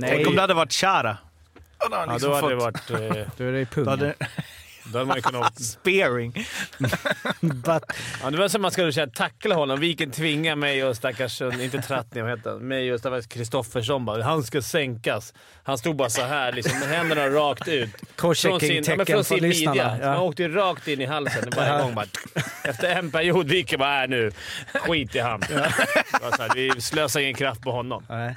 Nej. Tänk om det hade varit Chara. Då hade Ja, liksom då hade det varit... Eh, Då är det i pungen. då hade man ju kunnat... spearing. But, Ja, det var som man skulle säga, tackla honom. Viken tvingar mig och stackars, inte Trattner, vad heter han? Mig och stackars Kristoffersson bara, han ska sänkas. Han stod bara så här liksom, med händerna rakt ut. Crosschecking-tecken ja, men från sin midja. Ja. Han åkte ju rakt in i halsen varje gång. Bara, efter en period Viken bara, äh, nu, skit i han. Så här, vi slösar ingen kraft på honom. nej.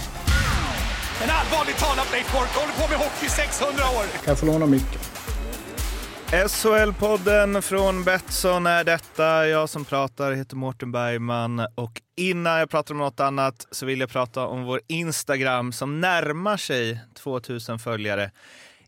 En allvarligt talat Leif Boork håller på med hockey i 600 år. Kan jag få låna micken? SHL-podden från Betsson är detta. Jag som pratar heter Mårten Bergman och innan jag pratar om något annat så vill jag prata om vår Instagram som närmar sig 2000 följare.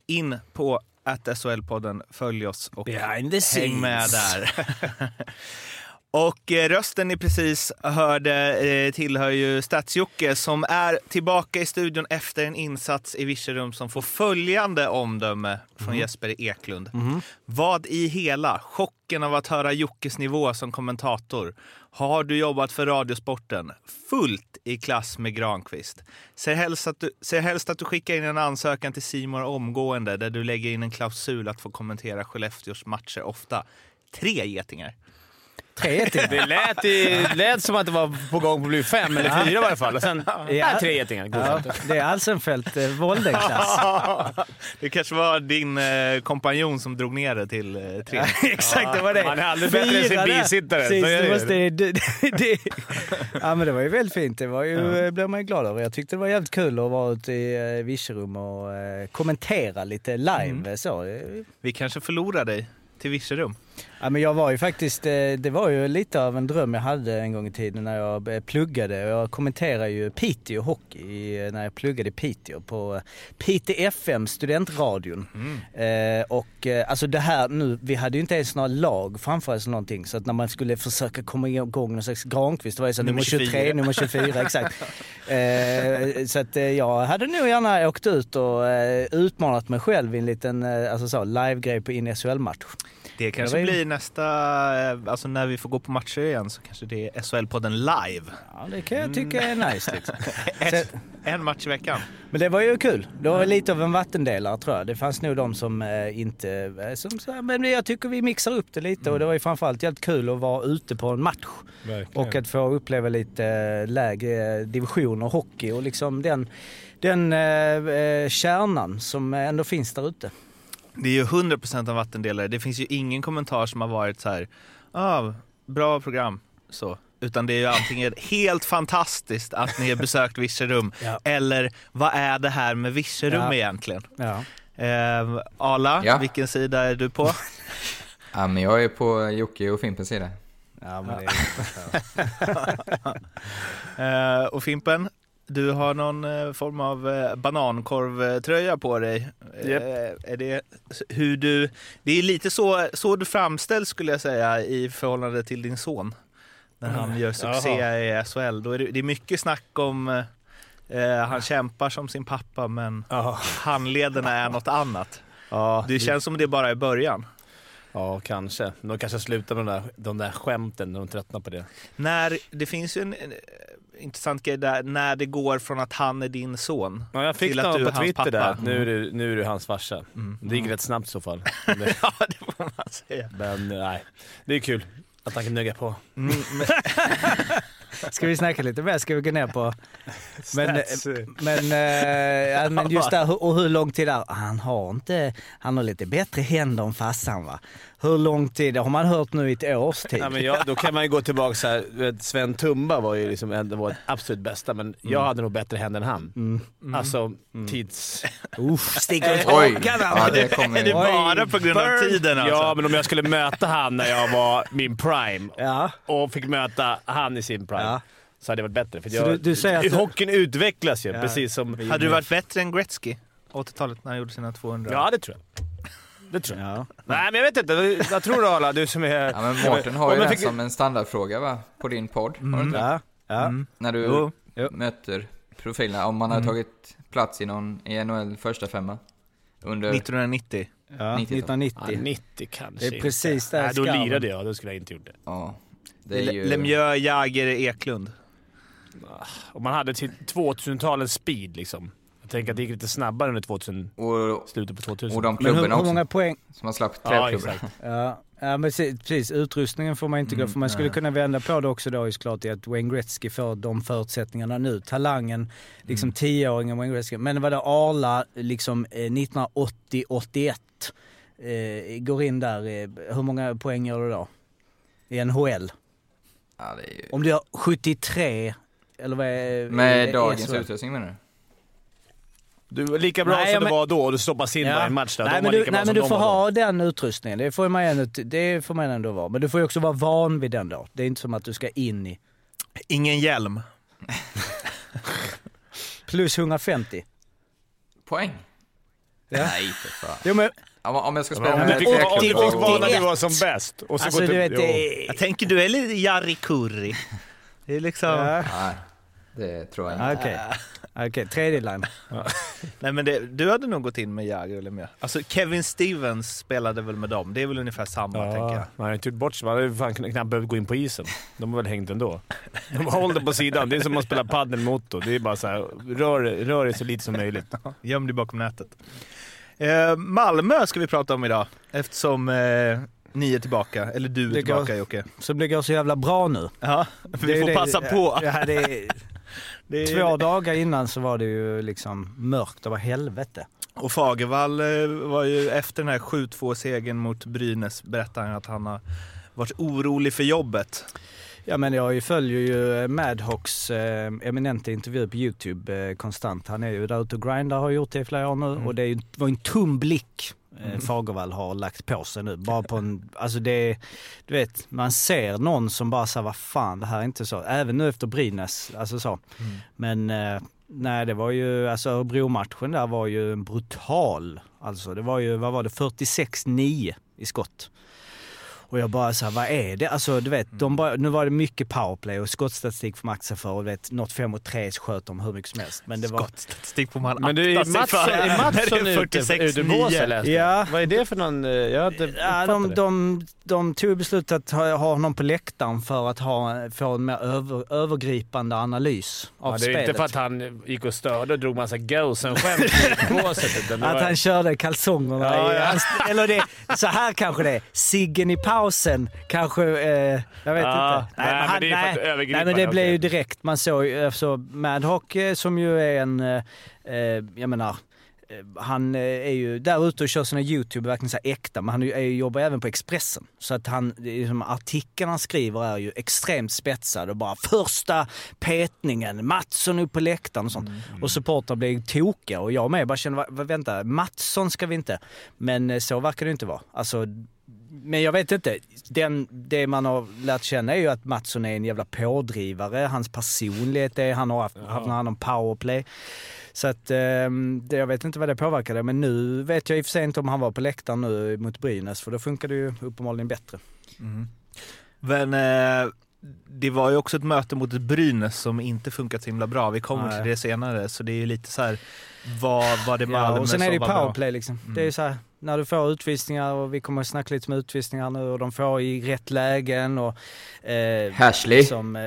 In på att SHL-podden, följ oss och Behind the häng med scenes. där. Och eh, rösten ni precis hörde eh, tillhör ju Stats-Jocke som är tillbaka i studion efter en insats i Virserum som får följande omdöme från Jesper Eklund. Vad i hela chocken av att höra Jockes nivå som kommentator har du jobbat för Radiosporten fullt i klass med Granqvist. Ser helst att du, ser helst att du skickar in en ansökan till Simor omgående där du lägger in en klausul att få kommentera Skellefteås matcher ofta. Tre getingar. Tre till. Det lät, i, lät som att det var på gång på att bli fem eller fyra i varje fall. Och sen, ja. tre getingar. Ja, det är Alsenfelt eh, Voldenklass. Det kanske var din eh, kompanjon som drog ner det till eh, tre. Exakt, det var det. Han är aldrig bättre än sin bisittare. Precis, Så det det. måste, det, ja, men det var ju väldigt fint. Det var ju, Ja. blev man ju glad över. Jag tyckte det var jävligt kul att vara ute i eh, Virserum och eh, kommentera lite live. Så. eh, Vi kanske förlorar dig till Virserum. Ja, men jag var ju faktiskt, eh, det var ju lite av en dröm jag hade en gång i tiden när jag eh, pluggade. Jag kommenterade ju Piteå Hockey eh, när jag pluggade i Piteå på Piteå FM, studentradion. Eh, och alltså det här nu, vi hade ju inte ens några lag framför oss någonting. Så att när man skulle försöka komma igång någon slags Granqvist, det var ju så Nummer nummer 23, 24. nummer 24 exakt. Så att jag hade nog gärna åkt ut och utmanat mig själv i en liten alltså så, live-grej på in SHL-match. Det kanske ju- blir nästa, eh, alltså när vi får gå på matcher igen så kanske det är SHL-podden live. Ja, det kan jag tycka är nice liksom. Ett, en match i veckan. Men det var ju kul. Det var lite av en vattendelare tror jag. Det fanns nog de som eh, inte... eh, Som, så men jag tycker vi mixar upp det lite och det var ju framförallt jävligt kul att vara ute på en match. Verkligen. Och att få uppleva lite lägre divisioner hockey och liksom den, den eh, kärnan som ändå finns där ute. Det är ju 100% en vattendelare. Det finns ju ingen kommentar som har varit så här, ah, bra program, så. Utan det är ju antingen helt fantastiskt att ni har besökt Virserum Ja. eller vad är det här med Virserum Ja. egentligen? Ja. Eh, Ala, Ja. vilken sida är du på? Ja, men jag är på Jocke och Fimpens sida. Ja, men det Eh, och Fimpen, du har någon eh, form av eh, banankorvtröja på dig. Japp. Eh, är det, hur du, det är lite så, så du framställs skulle jag säga i förhållande till din son. När han gör succé i SHL. Då är det, det är mycket snack om eh, han kämpar som sin pappa men Ja. handlederna är något annat. Ja, Det känns som det bara är början. ja, kanske. De kanske slutar med de där, de där skämten när de tröttnar på det. När, det finns ju en, intressant grej där, när det går från att han är din son Ja, jag fick till att du är hans Twitter pappa. där. Nu är, du, nu är du hans farsa. Mm. Det gick rätt snabbt i så fall. Det- ja, det får man säga. Men nej, det är kul att han kan gnugga på. Mm, men, Ska vi snacka lite mer? Ska vi gå ner på... Men, Stats. men, eh, ja, men just där, hur- och hur lång tid där? Han har inte... Han har lite bättre händer än farsan va? Hur lång tid? Det har man hört nu i ett års tid. Ja, men jag, då kan man ju gå tillbaka så här. du vet, Sven Tumba var ju liksom en, var absolut bästa, men jag hade nog bättre händer än han. Mm. Alltså tids... Uff, sticker ut hakan Ja, det är det bara på grund av tiden alltså? Ja, men om jag skulle möta han när jag var min prime Ja. och fick möta han i sin prime Ja. så hade det varit bättre. För Så jag, du- du säger att du- Hockeyn utvecklas ju, Ja. precis som... Hade du varit bättre än Gretzky 80-talet när han gjorde sina 200? Ja, det tror jag. Det tror jag. Ja. Nej, men jag vet inte. Vad tror du Arla? Du som är... Ja, men Mårten har ju det fick- som en standardfråga va? På din podd, har du inte det? Ja. Ja. När du Jo. Jo. möter profilerna, om man har tagit plats i någon i NHL första femma under 1990. Ja, 90-tal. 1990. Ja, 90 kanske Det är precis där Nej, då lirade jag. Då skulle jag inte gjort det. Ja, det är ju... Lemieux, Jagger, Eklund. Om man hade till 2000-talets speed liksom. Jag tänker att det gick lite snabbare under 2000, Och, slutet på 2000. och de Men hur, klubborna hur också, många poäng? som har släppt ja, träklubbor. exakt. Ja, ja men precis. Utrustningen får man inte gå för man skulle kunna vända på det också då såklart i att Wayne Gretzky får de förutsättningarna nu. Talangen, liksom tioåringen Wayne Gretzky. Men vad det Arla liksom eh, 1980-81 eh, går in där. Eh, hur många poäng gör du då? I NHL? Ja, det är ju... Om du har 73 eller vad är... Med är- dagens utrustning menar du? Du lika bra Nej, som men- du var då och du stoppas in Ja. varje match där. Nej, men du, nej men du får var då. ha den utrustningen. Det får, man ändå, det får man ändå vara. Men du får ju också vara van vid den då. Det är inte som att du ska in i... Ingen hjälm. Plus 150. Poäng? Ja. Nej, för fan. Jo men Om, om jag ska spela med om du fick vara när du 81. var som bäst. Och så alltså du vet det Jag tänker du är lite Jari Kurri. Det är liksom... Ja. Det tror jag inte. Okej, Okej, tredje line. Nej men det, du hade nog gått in med Jagger eller med. Alltså Kevin Stevens spelade väl med dem. Det är väl ungefär samma tänker jag. Ja, man har inte gjort bort sig. Man hade fan knappt behövt gå in på isen. De har väl hängt ändå. De håller på sidan. Det är som att spela padel med Otto. Det är bara så här, rör, rör dig så lite som möjligt. Göm dig bakom nätet. Eh, Malmö ska vi prata om idag eftersom eh, ni är tillbaka. Eller du är Det går- tillbaka Jocke. Så det går så jävla bra nu. Ja, Det vi är får det- passa på. Ja, det är, Det två dagar innan så var det ju liksom mörkt. Det var helvete. Och Fagervall eh, var ju efter den här 7-2 segern mot Brynäs berättade han att han har varit orolig för jobbet. Ja men jag följer ju Madhawks eh, eminenta intervju på Youtube eh, konstant. Han är ju där ute och grindar, har gjort det i flera år nu och det var en tum blick eh, Fagervall har lagt på sig nu. Bara på en, alltså det, du vet, man ser någon som bara säger vad fan det här är inte så. Även nu efter Brynäs, alltså så. Men eh, nej det var ju, alltså Örebro-matchen där var ju en brutal, alltså det var ju, vad var det, 46-9 i skott. Och jag bara så här, vad är det? Alltså du vet, de bara, nu var det mycket powerplay och skottstatistik får man akta sig för. Och du vet, något 5 mot 3 så sköt de hur mycket som helst. Men det var... Skottstatistik får man Men du, är akta sig Mattsson, för. är Mattsson det är ute, 46-9. ute på jag. Ja. Vad är det för någon... eh, Jag inte Ja, de, det. de, de tog beslutet att ha, ha honom på läktaren för att ha, få en mer över, övergripande analys av Ja, det är spelet. inte för att han gick och störde och drog massa Gosen-skämt i båset. utan det Att han körde kalsongerna Ja, i ja. Eller det, så här kanske det är. Siggen i pausen kanske, eh, jag vet Ja, inte. nej, men han- att övergripa nej men det blev ju direkt, man såg ju, alltså Madhawk eh, som ju är en, eh, eh, jag menar, eh, han är ju där ute och kör sina YouTube verkligen så äkta, men han är, ju- jobbar även på Expressen. Så att han, liksom, artikeln han skriver är ju extremt spetsad och bara första petningen, Mattsson upp på läktaren och sånt. Och supportrar blir tokiga och jag med bara känner, "Va- va- vänta, Mattsson ska vi inte. Men så verkar det inte vara. Alltså, men jag vet inte. Den, det man har lärt känna är ju att Mattsson är en jävla pådrivare. Hans personlighet är, han har haft, haft hand om powerplay. Så att det, jag vet inte vad det påverkade. Men nu vet jag i och för sig inte om han var på läktaren nu mot Brynäs. För då funkar det ju uppenbarligen bättre. Men eh, det var ju också ett möte mot ett Brynäs som inte funkat så himla bra. Vi kommer Nej. till det senare. Så det är ju lite så här, vad var det Malmö Ja, och sen är det ju var bra? powerplay liksom. Det är ju så här, när du får utvisningar och vi kommer att snacka lite om utvisningar nu och de får i rätt lägen och... Eh, Hashley. Som, eh,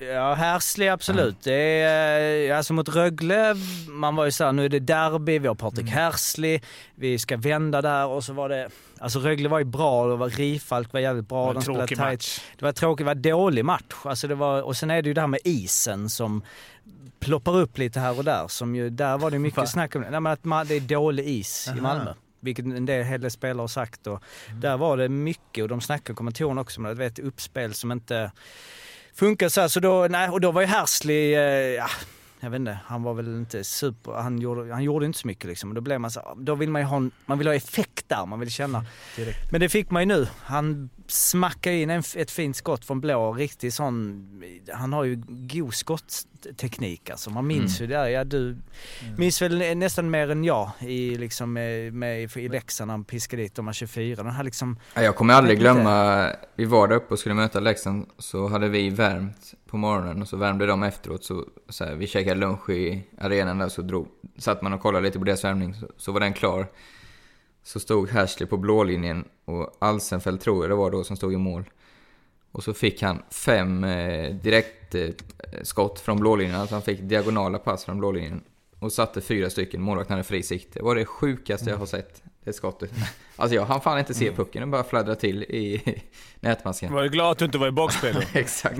ja, Hersley absolut. Det är, eh, alltså mot Rögle, man var ju såhär, nu är det derby, vi har Patrik Mm. Hersley, vi ska vända där och så var det... Alltså Rögle var ju bra, det var Rifalk var jävligt bra. Det var en tråkig match. Det var tråkigt, det var dålig match. Alltså det var, och sen är det ju det här med isen som ploppar upp lite här och där. Som ju, där var det Va? mycket snack om det. Nej, men att man, det är dålig is i Aha. Malmö. Vilket en del, hel del spelare har sagt. Och Där var det mycket och de snackade kommentatorerna också om det. Vet, uppspel som inte funkar så här. Så då, nej, och då var ju Hersley, eh, ja, jag vet inte, han var väl inte super, han gjorde, han gjorde inte så mycket liksom. Och Då blev man så, då vill man ju ha, en, man vill ha effekt där, man vill känna. Men det fick man ju nu. Han smackade in en, ett fint skott från blå, riktigt sån, han har ju god skottteknik alltså. Man minns ju det, där. ja du minns väl nästan mer än jag i liksom med, med i Leksand när han piskade dit de här 24. Den här liksom, Ja, Jag kommer aldrig Lite- glömma, vi var där uppe och skulle möta Leksand, så hade vi värmt på morgonen och så värmde de efteråt. Så, så här, vi käkade lunch i arenan där, så drog, satt man och kollade lite på deras värmning, så, så var den klar. Så stod Hashley på blålinjen och Alsenfelt tror jag det var då som stod i mål. Och så fick han fem eh, direkt eh, skott från blålinjen, alltså han fick diagonala pass från blålinjen. Och satte fyra stycken, målvakten hade fri sikte. Det var det sjukaste jag har sett, det skottet. Alltså jag hann fan inte se pucken, den bara fladdrade till i nätmasken. Var du glad att du inte var i boxplay då? Exakt.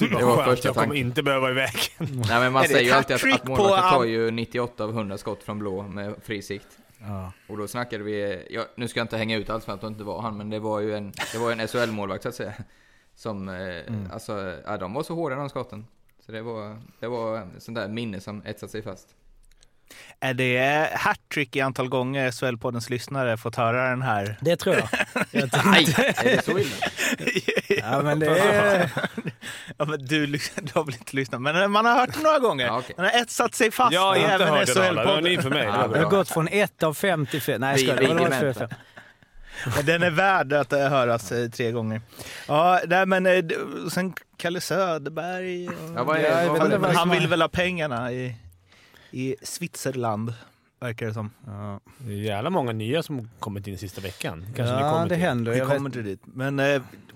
Bara, Det var skönt, första jag kommer inte behöva i vägen. Nej men man det säger ju ett alltid att, att målvakten på tar ju 98 av 100 skott från blå med fri sikt. ja. Och då snackade vi, ja, nu ska jag inte hänga ut allt för att det inte var han, men det var ju en, det var en SHL-målvakt så att säga. Som, eh, alltså, ja, de var så hårda de skotten. Så det var, det var en sån där minne som etsat sig fast. Är det hattrick i antal gånger SHL-poddens lyssnare fått höra den här? Det tror jag. jag Nej, är det så illa? ja men det är... Ja, men du, du har väl inte lyssnat, men man har hört den några gånger. Ja, okej. Den har etsat sig fast Jag har inte även hört alla. Det var ny för mig. Ja, Det har gått från 1 av 5 till 5. Nej jag skojar. Det var fem. Men Den är värd att eh, höras eh, tre gånger. Ja, nej, men eh, sen Kalle Söderberg. Och... Ja, vad är, Ja, det? han vill väl ha pengarna i, i Switzerland, verkar det som. Ja, Det är jävla många nya som kommit in sista veckan. Kanske ja kommer det till. händer. Vi Jag vet- kommer till dit. Men,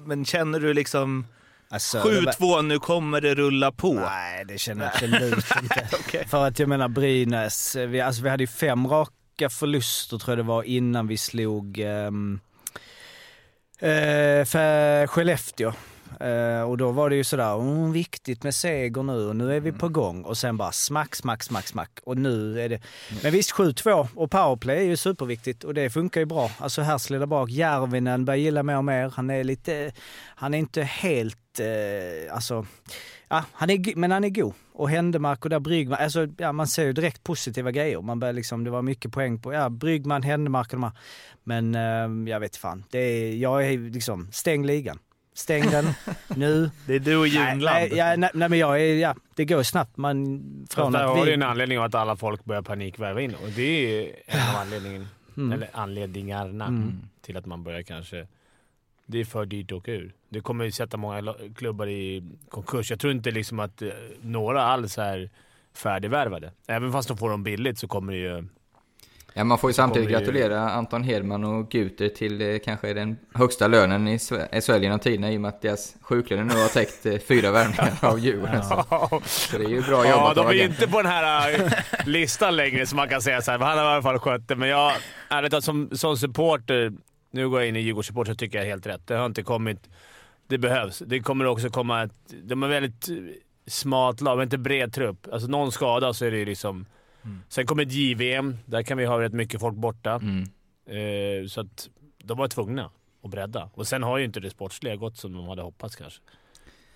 men känner du liksom Alltså, det var- 7-2, nu kommer det rulla på? Nej, det känner jag absolut inte. Okej. För att jag menar Brynäs, vi, alltså, vi hade ju fem raka förluster tror jag det var innan vi slog eh, eh, för Skellefteå. Eh, och då var det ju sådär, oh, viktigt med seger nu och nu är vi på gång. Och sen bara smack, smack, smack, smack. Och nu är det... Men visst, 7-2 och powerplay är ju superviktigt och det funkar ju bra. Alltså Härsle där bak, Järvinen börjar gilla mer och mer. Han är lite... Han är inte helt... Eh, alltså... Ja, han är, men han är god. Och Händemark och där Bryggman, alltså ja, man ser ju direkt positiva grejer. Man börjar liksom, det var mycket poäng på, ja Bryggman, Händemark och de här. Men eh, jag vet fan, det är, jag är liksom, stäng ligan. Stäng den nu. Det är du och Nej, Ljungland. nej, ja, nej, nej men jag är, ja, det går snabbt. Man, från där att har du vi... en anledning att alla folk börjar panikvärva in. Och det är en av anledningen, Mm. eller anledningarna Mm. till att man börjar kanske... Det är för dyrt att åka ur. Det kommer ju sätta många klubbar i konkurs. Jag tror inte liksom att eh, några alls är färdigvärvade. Även fast de får dem billigt så kommer det ju... Ja, man får ju samtidigt gratulera Anton Hedman och Guter till eh, kanske den högsta lönen i SHL genom tiderna i och med att deras sjuklöner nu har täckt eh, fyra värvningar av Djurgården. Så, så det är ju bra Ja, jobbat de av är ju inte på den här äh, listan längre så man kan säga så här. Han har i alla fall skött det, men jag, ärligt talat som, som supporter, nu går jag in i Djurgårdssupporter, så tycker jag helt rätt. Det har inte kommit... Det behövs. Det kommer också komma ett... De är väldigt eh, smalt lag, men inte bred trupp. Alltså någon skada så är det ju liksom... Sen kommer ett JVM. Där kan vi ha rätt mycket folk borta. Mm. Eh, så att de var tvungna att bredda. Och sen har ju inte det sportsliga gått som de hade hoppats kanske.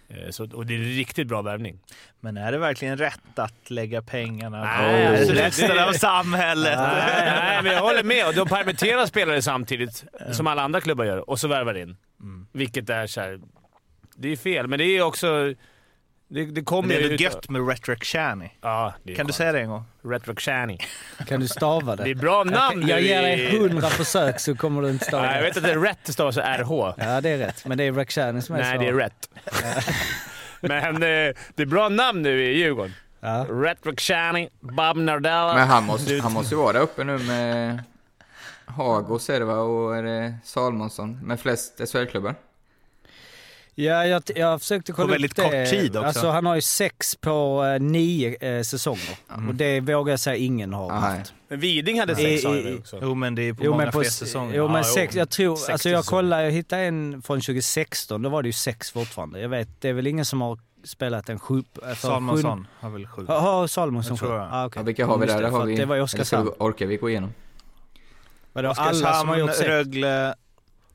Eh, så, och det är en riktigt bra värvning. Men är det verkligen rätt att lägga pengarna Nej, på alltså resten av samhället? Nej, nej, men jag håller med. De permitterar spelare samtidigt, som alla andra klubbar gör, och så värvar in. Vilket är så här, Det är fel, men det är också... Det, det kommer det är ju gött med Retric Shani. Ja, det är Kan du skönt. säga det en gång? Retro Shani. Kan du stava det? Det är bra namn jag, jag ger dig hundra försök så kommer du inte stava Nej, jag det. vet att det är rätt stavas RH. Ja det är rätt, men det är Rakhshani som är Nej, det är rätt. Men eh, det är bra namn nu i Djurgården. Ja. Retro Shani, Bob Nardella. Men han måste, han måste ju vara där uppe nu med Hagos är det va? Och är det Salmonsson med flest SHL-klubbar? Ja, jag, jag försökte kolla väldigt upp det. kort tid också. Alltså han har ju sex på eh, nio eh, säsonger. Och det vågar jag säga ingen har Nej. haft. Men Viding hade sex sa i- jag också. Jo, men det är på Jo många men, på, fler säsonger. jo, men Ja, sex, jag tror, Sex alltså jag kollade, jag hittade en från 2016, då var det ju sex fortfarande. Jag vet, det är väl ingen som har spelat en sju... Salmonsson har väl sju. Sju, har Salmonsson sju? Ah, okej. Ja, vilka har vi där? det, har vi... Det var ju eller ska Oskarshamn. vi- Orkar vi gå igenom? Vadå, alla som har gjort sex? Rögle...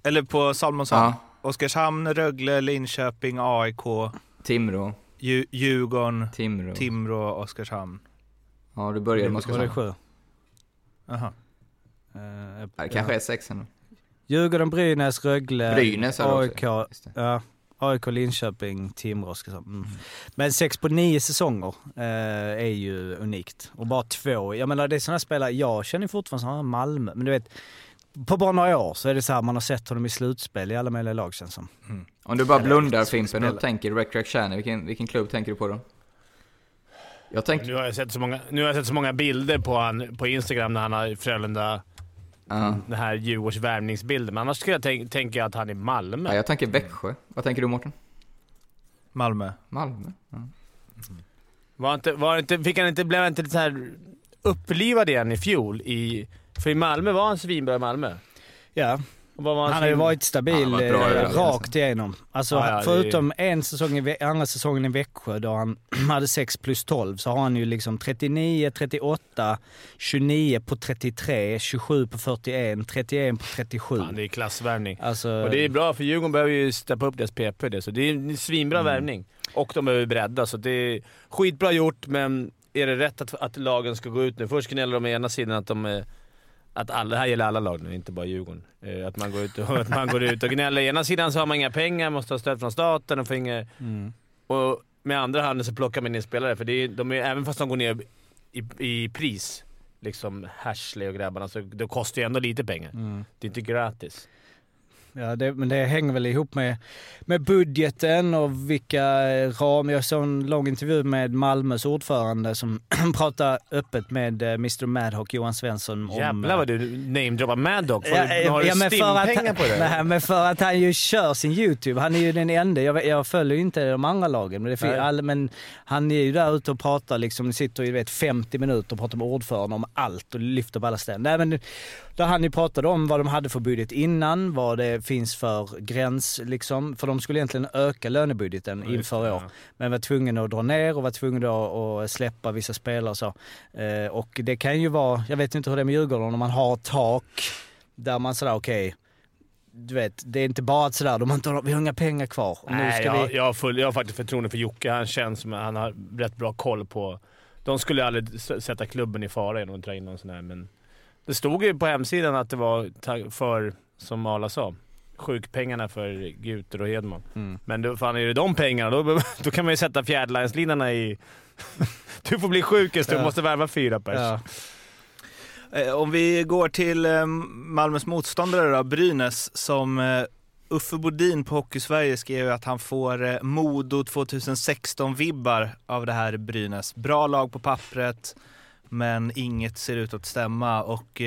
Eller på Salmonsson. Ja. Oskarshamn, Rögle, Linköping, AIK. Timrå, Dju- Djurgården, Timrå. Timrå och Oskarshamn. Ja, du började med Var det Oskarshamn. sju? Jaha. Eh, Ja, det kanske är sex ändå. Djurgården, Brynäs, Rögle, Brynäs AIK, ja, AIK, Linköping, Timrå. Oskarshamn. Mm. Men sex på nio säsonger eh, är ju unikt. Och bara två. Jag menar det är sådana spelare, jag känner fortfarande som Malmö, men du vet, på bara några år så är det så här man har sett honom i slutspel i alla möjliga lag känns som. Om du bara Eller blundar Fimpen och tänker Rec Rec Shani, vilken, vilken klubb tänker du på då? Jag tänker... Nu har jag sett så många, nu har jag sett så många bilder på, han, på Instagram när han har Frölunda, Ja. den här Djurgårds värvningsbilden. Men annars skulle jag tänk, tänka att han är Malmö. Ja, jag tänker Växjö. Vad tänker du Mårten? Malmö. Malmö? Ja. Var inte, var inte, fick han inte, blev han inte lite så här upplivad igen i fjol? I, för i Malmö var han svinbra i Malmö. Ja, var han har ju varit stabil Han bra eh, rakt igenom. Alltså Ja, ja, det förutom en säsong i, andra säsongen i Växjö då han hade 6 plus 12 så har han ju liksom 39, 38, 29 på 33, 27 på 41, 31 på 37. Fan, det är klassvärvning. Alltså, Och det är bra, för Djurgården behöver ju steppa upp deras PP. Det, så det är en svinbra värvning. Och de behöver bredda, så det är skitbra gjort, men är det rätt att, att lagen ska gå ut nu? Först gnäller de ena sidan att de är- att alla, det här gäller alla lag nu, inte bara Djurgården. Eh, Att man går ut och, att man går ut och gnäller. Ena sidan så har man inga pengar, måste ha stöd från staten och får inga, mm. Och med andra handen så plockar man in spelare, för det är, de är, även fast de går ner i, i pris, liksom Hashley och grabbarna, så det kostar ju ändå lite pengar. Mm. Det är inte gratis. Ja, det, men det hänger väl ihop med, med budgeten och vilka ramar. Jag såg en lång intervju med Malmös ordförande som pratar öppet med eh, Mr Madhawk, Johan Svensson. om, Jävlar vad du namedroppar Maddock. Ja, Har, har du men för att, stimpengar på det? Nej, men för att han ju kör sin YouTube. Han är ju den enda. Jag, jag följer ju inte de andra lagen, men, det all, men han är ju där ute och pratar liksom, sitter i vet, 50 minuter och pratar med ordföranden om allt och lyfter på alla ställen. Nej, men där han ju pratade om vad de hade för budget innan, vad det finns för gräns liksom. För de skulle egentligen öka lönebudgeten Ja, inför år. ja. Men var tvungen att dra ner och var tvungen att, släppa vissa spelare och så. Eh, och det kan ju vara, jag vet inte hur det är med Djurgården, om man har tak där man sådär okej, du vet, det är inte bara sådär, de har inte, vi har inga pengar kvar. Nej, jag, vi... jag, har full, jag har faktiskt förtroende för Jocke. Han känns som han har rätt bra koll på... De skulle aldrig sätta klubben i fara genom att dra in någon sån här, men... Det stod ju på hemsidan att det var för, som Arla sa, sjukpengarna för Guter och Hedman. Mm. Men då, fan är det de pengarna, då, då kan man ju sätta fjärdelineslinjerna i... du får bli sjukis, du Ja. måste värva fyra pers. Ja. Eh, Om vi går till eh, Malmös motståndare då, Brynäs, som eh, Uffe Bodin på Hockeysverige skrev att han får Modo 2016-vibbar av det här Brynäs. Bra lag på pappret, men inget ser ut att stämma. Och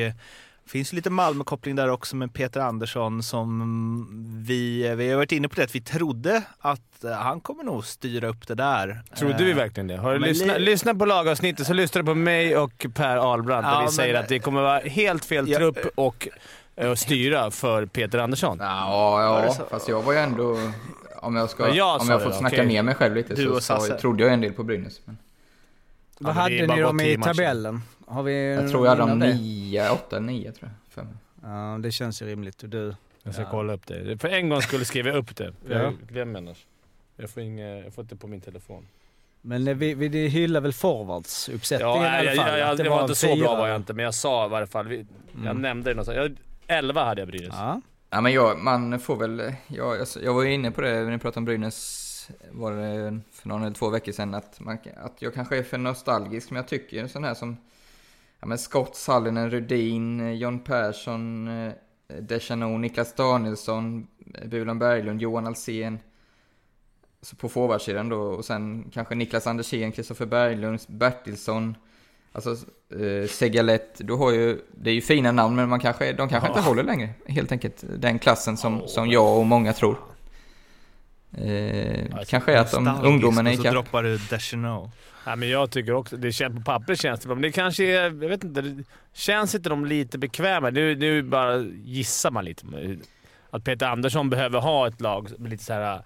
finns lite Malmö-koppling där också med Peter Andersson som vi, vi har varit inne på det, att vi trodde att eh, han kommer nog styra upp det där. Trodde vi Eh, verkligen det? Har du men lyssnat, li- lyssnat på lagavsnittet så lyssnar du på mig och Per Ahlbrandt Ja, där vi men- säger att det kommer vara helt fel Ja. trupp och eh, styra för Peter Andersson. Ja, ja, så? fast jag var ju ändå... Om jag, ska, Ja, jag om jag får snacka okej. ner mig själv lite Du så Sasse. trodde jag en del på Brynäs. Men Vad hade ni dem i tio matcher. tabellen? Har vi jag tror jag hade dem minne av det? nio, åtta, nio tror jag. Mig. Ja, det känns ju rimligt. Och du? Jag ska Ja. kolla upp det. För en gång skulle skriva upp det. Ja. Jag glömmer annars. Jag får, inga, jag får inte på min telefon. Men vi, vi hyllar väl forwardsuppsättningen Ja, i alla jag, fall? jag, att jag, det var inte så fyra. bra var jag inte, men jag sa i varje fall. Vi, Jag Mm. nämnde det någonstans. Jag, 11 hade jag Brynäs. Ja. Ja, men jag, man får väl... Jag, jag, jag var ju inne på det när ni pratade om Brynäs, var det för någon eller två veckor sedan, att, man, att jag kanske är för nostalgisk, men jag tycker en sån här som ja, men Scott, Sallinen, Rudin, John Persson, eh, Deschanel, Niklas Danielsson, eh, Bulan Berglund, Johan Alsen så på forwardsidan då, och sen kanske Niklas Andersén, Kristoffer Berglund, Bertilsson, alltså eh, Segalet, du har ju, det är ju fina namn men man kanske, de kanske inte håller längre, helt enkelt. Den klassen som, som jag och många tror. Eh, Alltså, kanske är att de ungdomarna och i så droppar du Deschanel. Ja, men jag tycker också, det känns, på pappret känns det bra, men det kanske är, jag vet inte, känns inte de lite bekväma? Nu, nu bara gissar man lite. Att Peter Andersson behöver ha ett lag med lite så här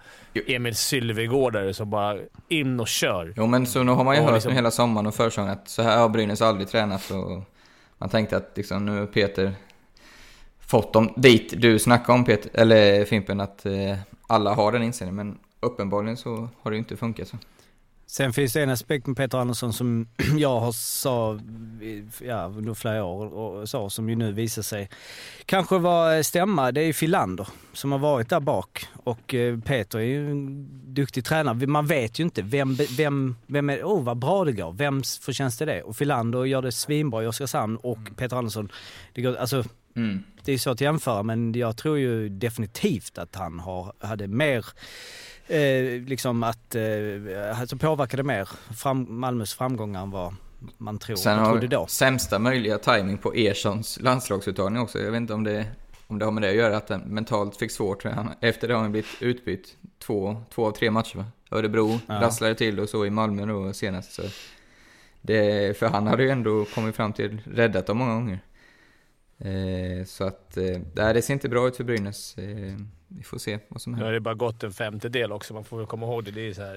Emil Sylvegårdare som bara in och kör. Jo men så nu har man ju Och hört liksom- hela sommaren och försäsongen att så här har Brynäs aldrig tränat och man tänkte att liksom nu Peter fått dem dit du snackade om Peter, eller Fimpen, att eh, alla har den inställningen men uppenbarligen så har det ju inte funkat så. Sen finns det en aspekt med Peter Andersson som jag har sa ja, under flera år och så, som ju nu visar sig kanske var stämma. Det är ju Filander som har varit där bak och eh, Peter är ju en duktig tränare. Man vet ju inte vem, vem, vem är oh vad bra det går, vems förtjänst är det? Och Filander gör det svinbra i Oskarshamn och Peter Andersson, det går, alltså Mm. det är svårt att jämföra men jag tror ju definitivt att han har, hade mer eh, liksom att, eh, alltså påverkade mer fram, Malmös framgångar än vad man tror, Sen man trodde då. sämsta möjliga timing på Erssons landslagsuttagning också. Jag vet inte om det, om det har med det att göra, att han mentalt fick svårt. Han, efter det har han blivit utbytt två, två av tre matcher va? Örebro Ja. rasslade till och så i Malmö då senast. Så det, för han hade ju ändå kommit fram till räddat dem många gånger. Eh, så att, eh, det ser inte bra ut för Brynäs. Eh, vi får se vad som Nu har händer. det bara gått en femtedel också. Man får väl komma ihåg det. det är så här,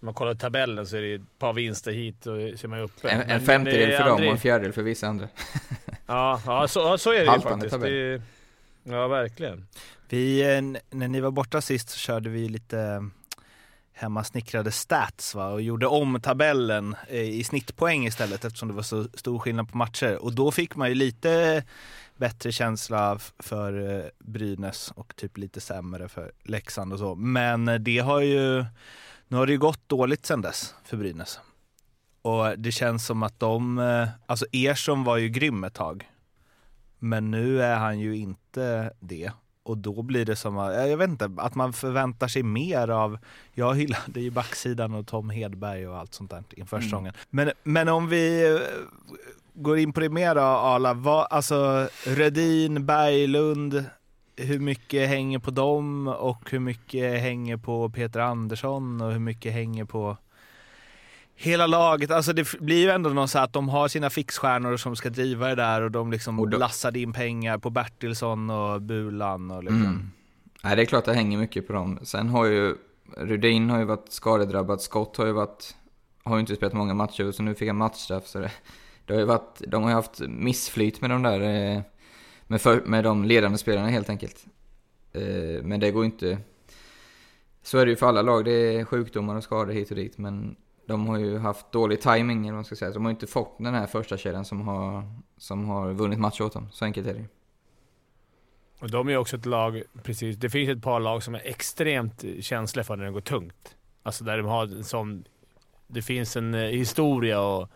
om man kollar tabellen så är det ett par vinster hit och så är man uppe. En, en femtedel för dem och en fjärdedel för vissa andra. Ja, ja, så, så är det ju Haltande faktiskt. tabell. Det, ja, verkligen. Vi, eh, när ni var borta sist så körde vi lite hemmasnickrade stats va? och gjorde om tabellen eh, i snittpoäng istället eftersom det var så stor skillnad på matcher. Och då fick man ju lite bättre känsla för eh, Brynäs och typ lite sämre för Leksand och så. Men det har ju, nu har det ju gått dåligt sedan dess för Brynäs. Och det känns som att de, eh, alltså Ersson var ju grym ett tag. Men nu är han ju inte det. Och då blir det som, att- jag vet inte, att man förväntar sig mer av, jag hyllade ju backsidan och Tom Hedberg och allt sånt där inför Mm. säsongen. Men, men om vi eh, går in på det mer då Arla, vad, alltså Rödin, Berglund, hur mycket hänger på dem och hur mycket hänger på Peter Andersson och hur mycket hänger på hela laget? Alltså det blir ju ändå någon så att de har sina fixstjärnor som ska driva det där och de liksom Och då- lassade in pengar på Bertilsson och Bulan och liksom. Mm. Nej, det är klart det hänger mycket på dem. Sen har ju Rudin har ju varit skadedrabbad, Scott har ju varit, har ju inte spelat många matcher så nu fick han matchstraff. Så det, det har ju varit, de har ju haft missflyt med de där, eh, med, för, med de ledande spelarna helt enkelt. Eh, Men det går inte, så är det ju för alla lag, det är sjukdomar och skador hit och dit. Men de har ju haft dålig timing eller vad man ska säga. De har ju inte fått den här första kedjan som har, som har vunnit matcher åt dem. Så enkelt är det ju. Och de är också ett lag, precis. Det finns ett par lag som är extremt känsliga för när det går tungt. Alltså där de har en sån... Det finns en eh, historia och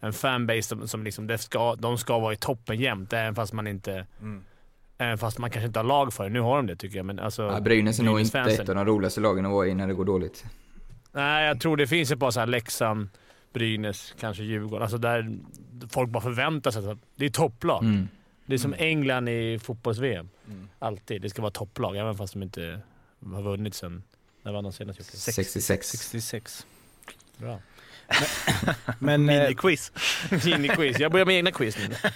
en fanbase som, som liksom, det ska, de ska vara i toppen jämt, även fast man inte... Mm. Även fast man kanske inte har lag för det. Nu har de det tycker jag, men alltså... Ja, Brynäs är nog inte ett av de roligaste lagen att vara i när det går dåligt. Nej, jag tror det finns ett par så här Leksand, Brynäs, kanske Djurgården. Alltså där folk bara förväntar sig att det är topplag. Mm. Det är som England i fotbolls-VM. Mm. Alltid. Det ska vara topplag, även fast de inte har vunnit sen... När vann de senast? Jocke? 66. 66. Bra. Men, eh, Miniquiz. Mini-quiz. Jag börjar med egna quiz nu.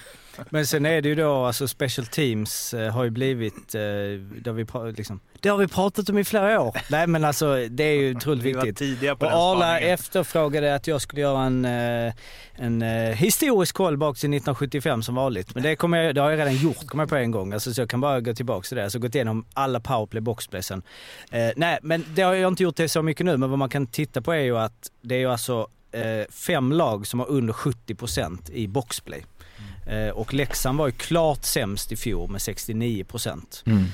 men sen är det ju då, alltså special teams eh, har ju blivit, eh, det, har vi liksom, det har vi pratat om i flera år. Nej men alltså det är ju otroligt Vi viktigt. tidiga på Och Arla efterfrågade att jag skulle göra en, eh, en historisk koll bak till 1975 som vanligt. Men det, kommer jag, det har jag redan gjort, kommer jag på en gång. Alltså, så jag kan bara gå tillbaka till det. Alltså gått igenom alla powerplay boxplay sen. Eh, nej, men det har jag inte gjort det så mycket nu, men vad man kan titta på är ju att det är ju alltså eh, fem lag som har under 70% i boxplay. Eh, och Leksand var ju klart sämst i fjol med 69%. Mm.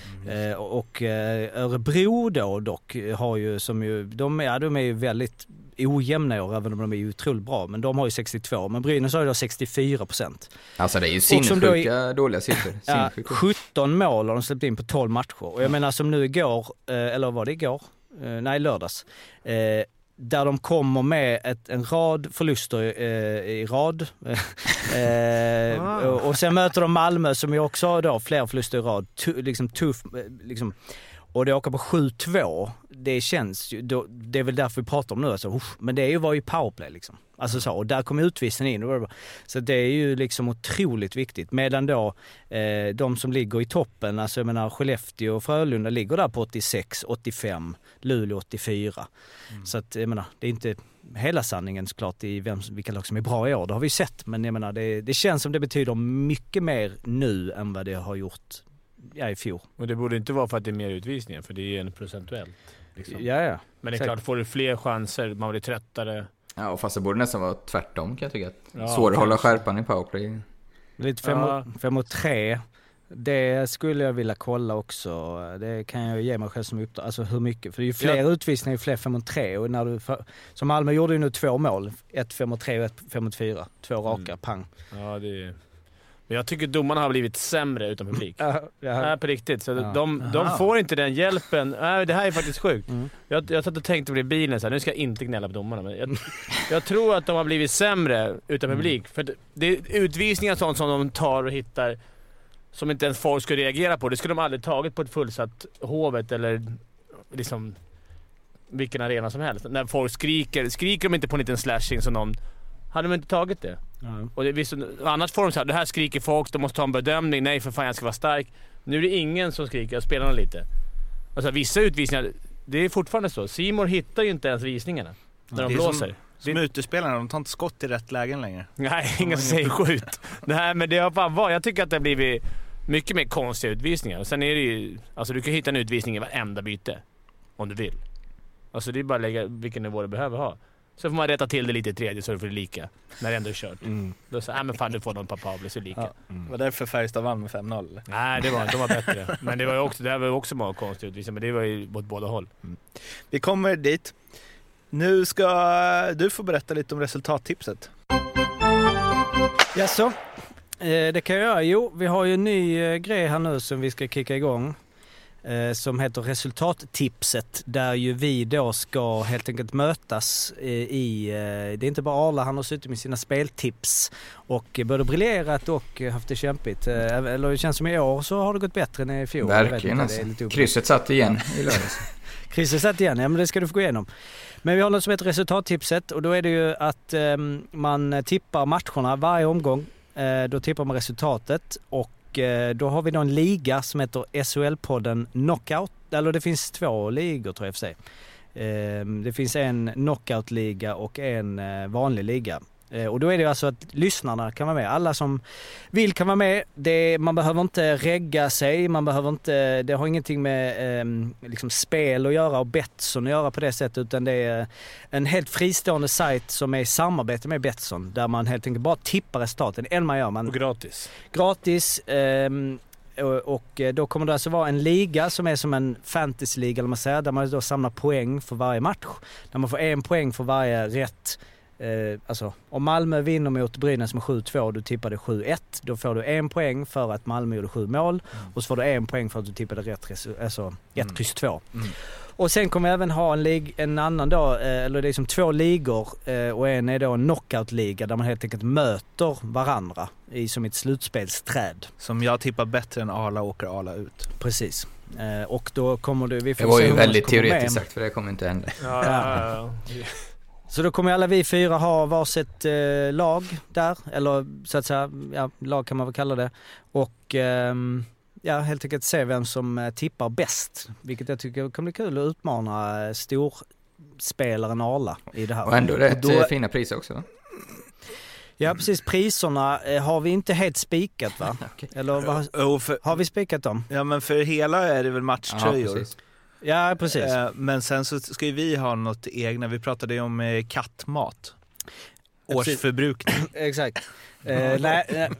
Eh, och eh, Örebro då dock har ju som ju, de, är- de är ju väldigt ojämna i år även om de är otroligt bra. Men de har ju 62, men Brynäs har ju då 64 procent. Alltså det är ju sinnessjuka dåliga siffror. Ja, Sinnessjuka. 17 mål har de släppt in på 12 matcher. Och jag menar som nu igår, eller var det igår? Nej, lördags. Där de kommer med ett, en rad förluster eh, i rad. eh, och, och sen möter de Malmö som ju också har då fler förluster i rad. Tu, liksom tuff, eh, liksom. Och det åker på 7-2, det känns ju, det är väl därför vi pratar om nu alltså, usch, men det är ju, var ju powerplay liksom. Alltså så, och där kom utvisningen in. Så det är ju liksom otroligt viktigt. Medan då eh, de som ligger i toppen, alltså jag menar Skellefteå och Frölunda ligger där på 86, 85, Luleå 84. Så att jag menar, det är inte hela sanningen såklart i vem, vilka lag som är bra i år, det har vi sett. Men jag menar, det, det känns som det betyder mycket mer nu än vad det har gjort ja, i fjol. Och det borde inte vara för att det är mer utvisningar, för det är en procentuellt. Liksom. Ja, ja. Men det är säkert. klart, får du fler chanser, man blir tröttare. Ja, fast det borde nästan vara tvärtom kan jag tycka. Ja, Svårare att hålla skärpan i powerplay. Lite fem, Ja. mot, fem mot tre. Det skulle jag vilja kolla också. Det kan jag ge mig själv som uppdrag. Alltså hur mycket? För det är ju fler utvisningar, ju fler fem mot tre. Och när du, för, som Malmö gjorde ju nu två mål. Ett fem mot tre och ett fem mot fyra. Två raka, Mm. pang. Ja, det är... Men jag tycker domarna har blivit sämre utan publik. Ja, ja. Nej, på riktigt. Så Ja. de, de får inte den hjälpen. Nej, det här är faktiskt sjukt. Mm. Jag, jag satt och tänkte på det i bilen, så här, nu ska jag inte gnälla på domarna, men jag, jag tror att de har blivit sämre utan Mm. publik. För det, det är utvisningar och sånt som de tar och hittar som inte ens folk skulle reagera på. Det skulle de aldrig tagit på ett fullsatt Hovet eller liksom vilken arena som helst. När folk skriker. Skriker de inte på en liten slashing som någon hade de inte tagit det. Ja. Och det, visst, annars får de så här, det här skriker folk, de måste ta en bedömning. Nej för fan jag ska vara stark. Nu är det ingen som skriker, spelarna lite. Alltså vissa utvisningar, det är fortfarande så. Simor hittar ju inte ens visningarna när de Det är som- blåser. Som utespelarna, de tar inte skott i rätt lägen längre. Nej, som säger skjut. Nej men det har fan varit, jag tycker att det har blivit mycket mer konstiga utvisningar. Och sen är det ju, alltså du kan hitta en utvisning i varenda byte. Om du vill. Alltså det är bara att lägga vilken nivå du behöver ha. Så får man rätta till det lite i tredje så du får det lika. När det ändå är kört. Då säger nej men fan du får någon papabler så lika. Ja. Det var därför Färjestad vann med 5-0 eller? Nej, det var, de var bättre. Men det var ju också, det var också många konstiga utvisningar, men det var ju åt båda håll. Vi kommer dit. Nu ska du få berätta lite om resultattipset. Jaså? Eh, det kan jag göra. Jo, vi har ju en ny eh, grej här nu som vi ska kicka igång. Eh, som heter resultattipset. Där ju vi då ska helt enkelt mötas eh, i, eh, det är inte bara Arla, han har suttit med sina speltips och både briljerat och haft det kämpigt. Eller det känns som i år så har det gått bättre än i fjol. Verkligen alltså. Krysset satt igen i lördags. Krysset satt igen, ja men det ska du få gå igenom. Men vi har något som heter resultattipset och då är det ju att eh, man tippar matcherna varje omgång. Då tippar man resultatet och Eh, då har vi då en liga som heter SHL-podden Knockout. Eller det finns två ligor tror jag i och för sig. Ehm, det finns en knockout-liga och en eh, vanlig liga. Eh, Och då är det alltså att lyssnarna kan vara med. Alla som vill kan vara med. Det, man behöver inte regga sig, man behöver inte, det har ingenting med eh, liksom spel att göra och Betsson att göra på det sättet utan det är en helt fristående sajt som är i samarbete med Betsson där man helt enkelt bara tippar resultaten. En man gör, man Och gratis. gratis. ehm, och, och eh, då kommer det alltså vara en liga som är som en fantasyliga eller man säger, där man då samlar poäng för varje match. Där man får en poäng för varje rätt. Eh, alltså om Malmö vinner mot Brynäs med 7-2 och du tippade 7-1, då får du en poäng för att Malmö gjorde sju mål och så får du en poäng för att du tippade rätt, alltså 1 Mm. kryss 2. Mm. Och sen kommer vi även ha en, lig, en annan då, eh, eller det är som två ligor eh, och en är då en knockout-liga där man helt enkelt möter varandra i som ett slutspelsträd. Som jag tippar bättre än Arla åker Arla ut. Precis. Eh, och då kommer du, vi får Det var ju väldigt teoretiskt sagt för det kommer inte hända. Ja, ja, ja. Så då kommer alla vi fyra ha varsitt eh, lag där, eller så att säga, ja, lag kan man väl kalla det. Och ehm, ja, helt enkelt se vem som eh, tippar bäst. Vilket jag tycker kommer bli kul att utmana eh, storspelaren Arla i det här. Och ändå rätt då- eh, fina priser också va? Ja precis, priserna eh, har vi inte helt spikat va? Eller vad, har vi spikat dem? ja men för hela är det väl Ja, matchtröjor. precis. Ja precis. Eh, men sen så ska ju vi ha något egna, vi pratade ju om eh, kattmat. Årsförbrukning. Exakt. Eh, nej, nej,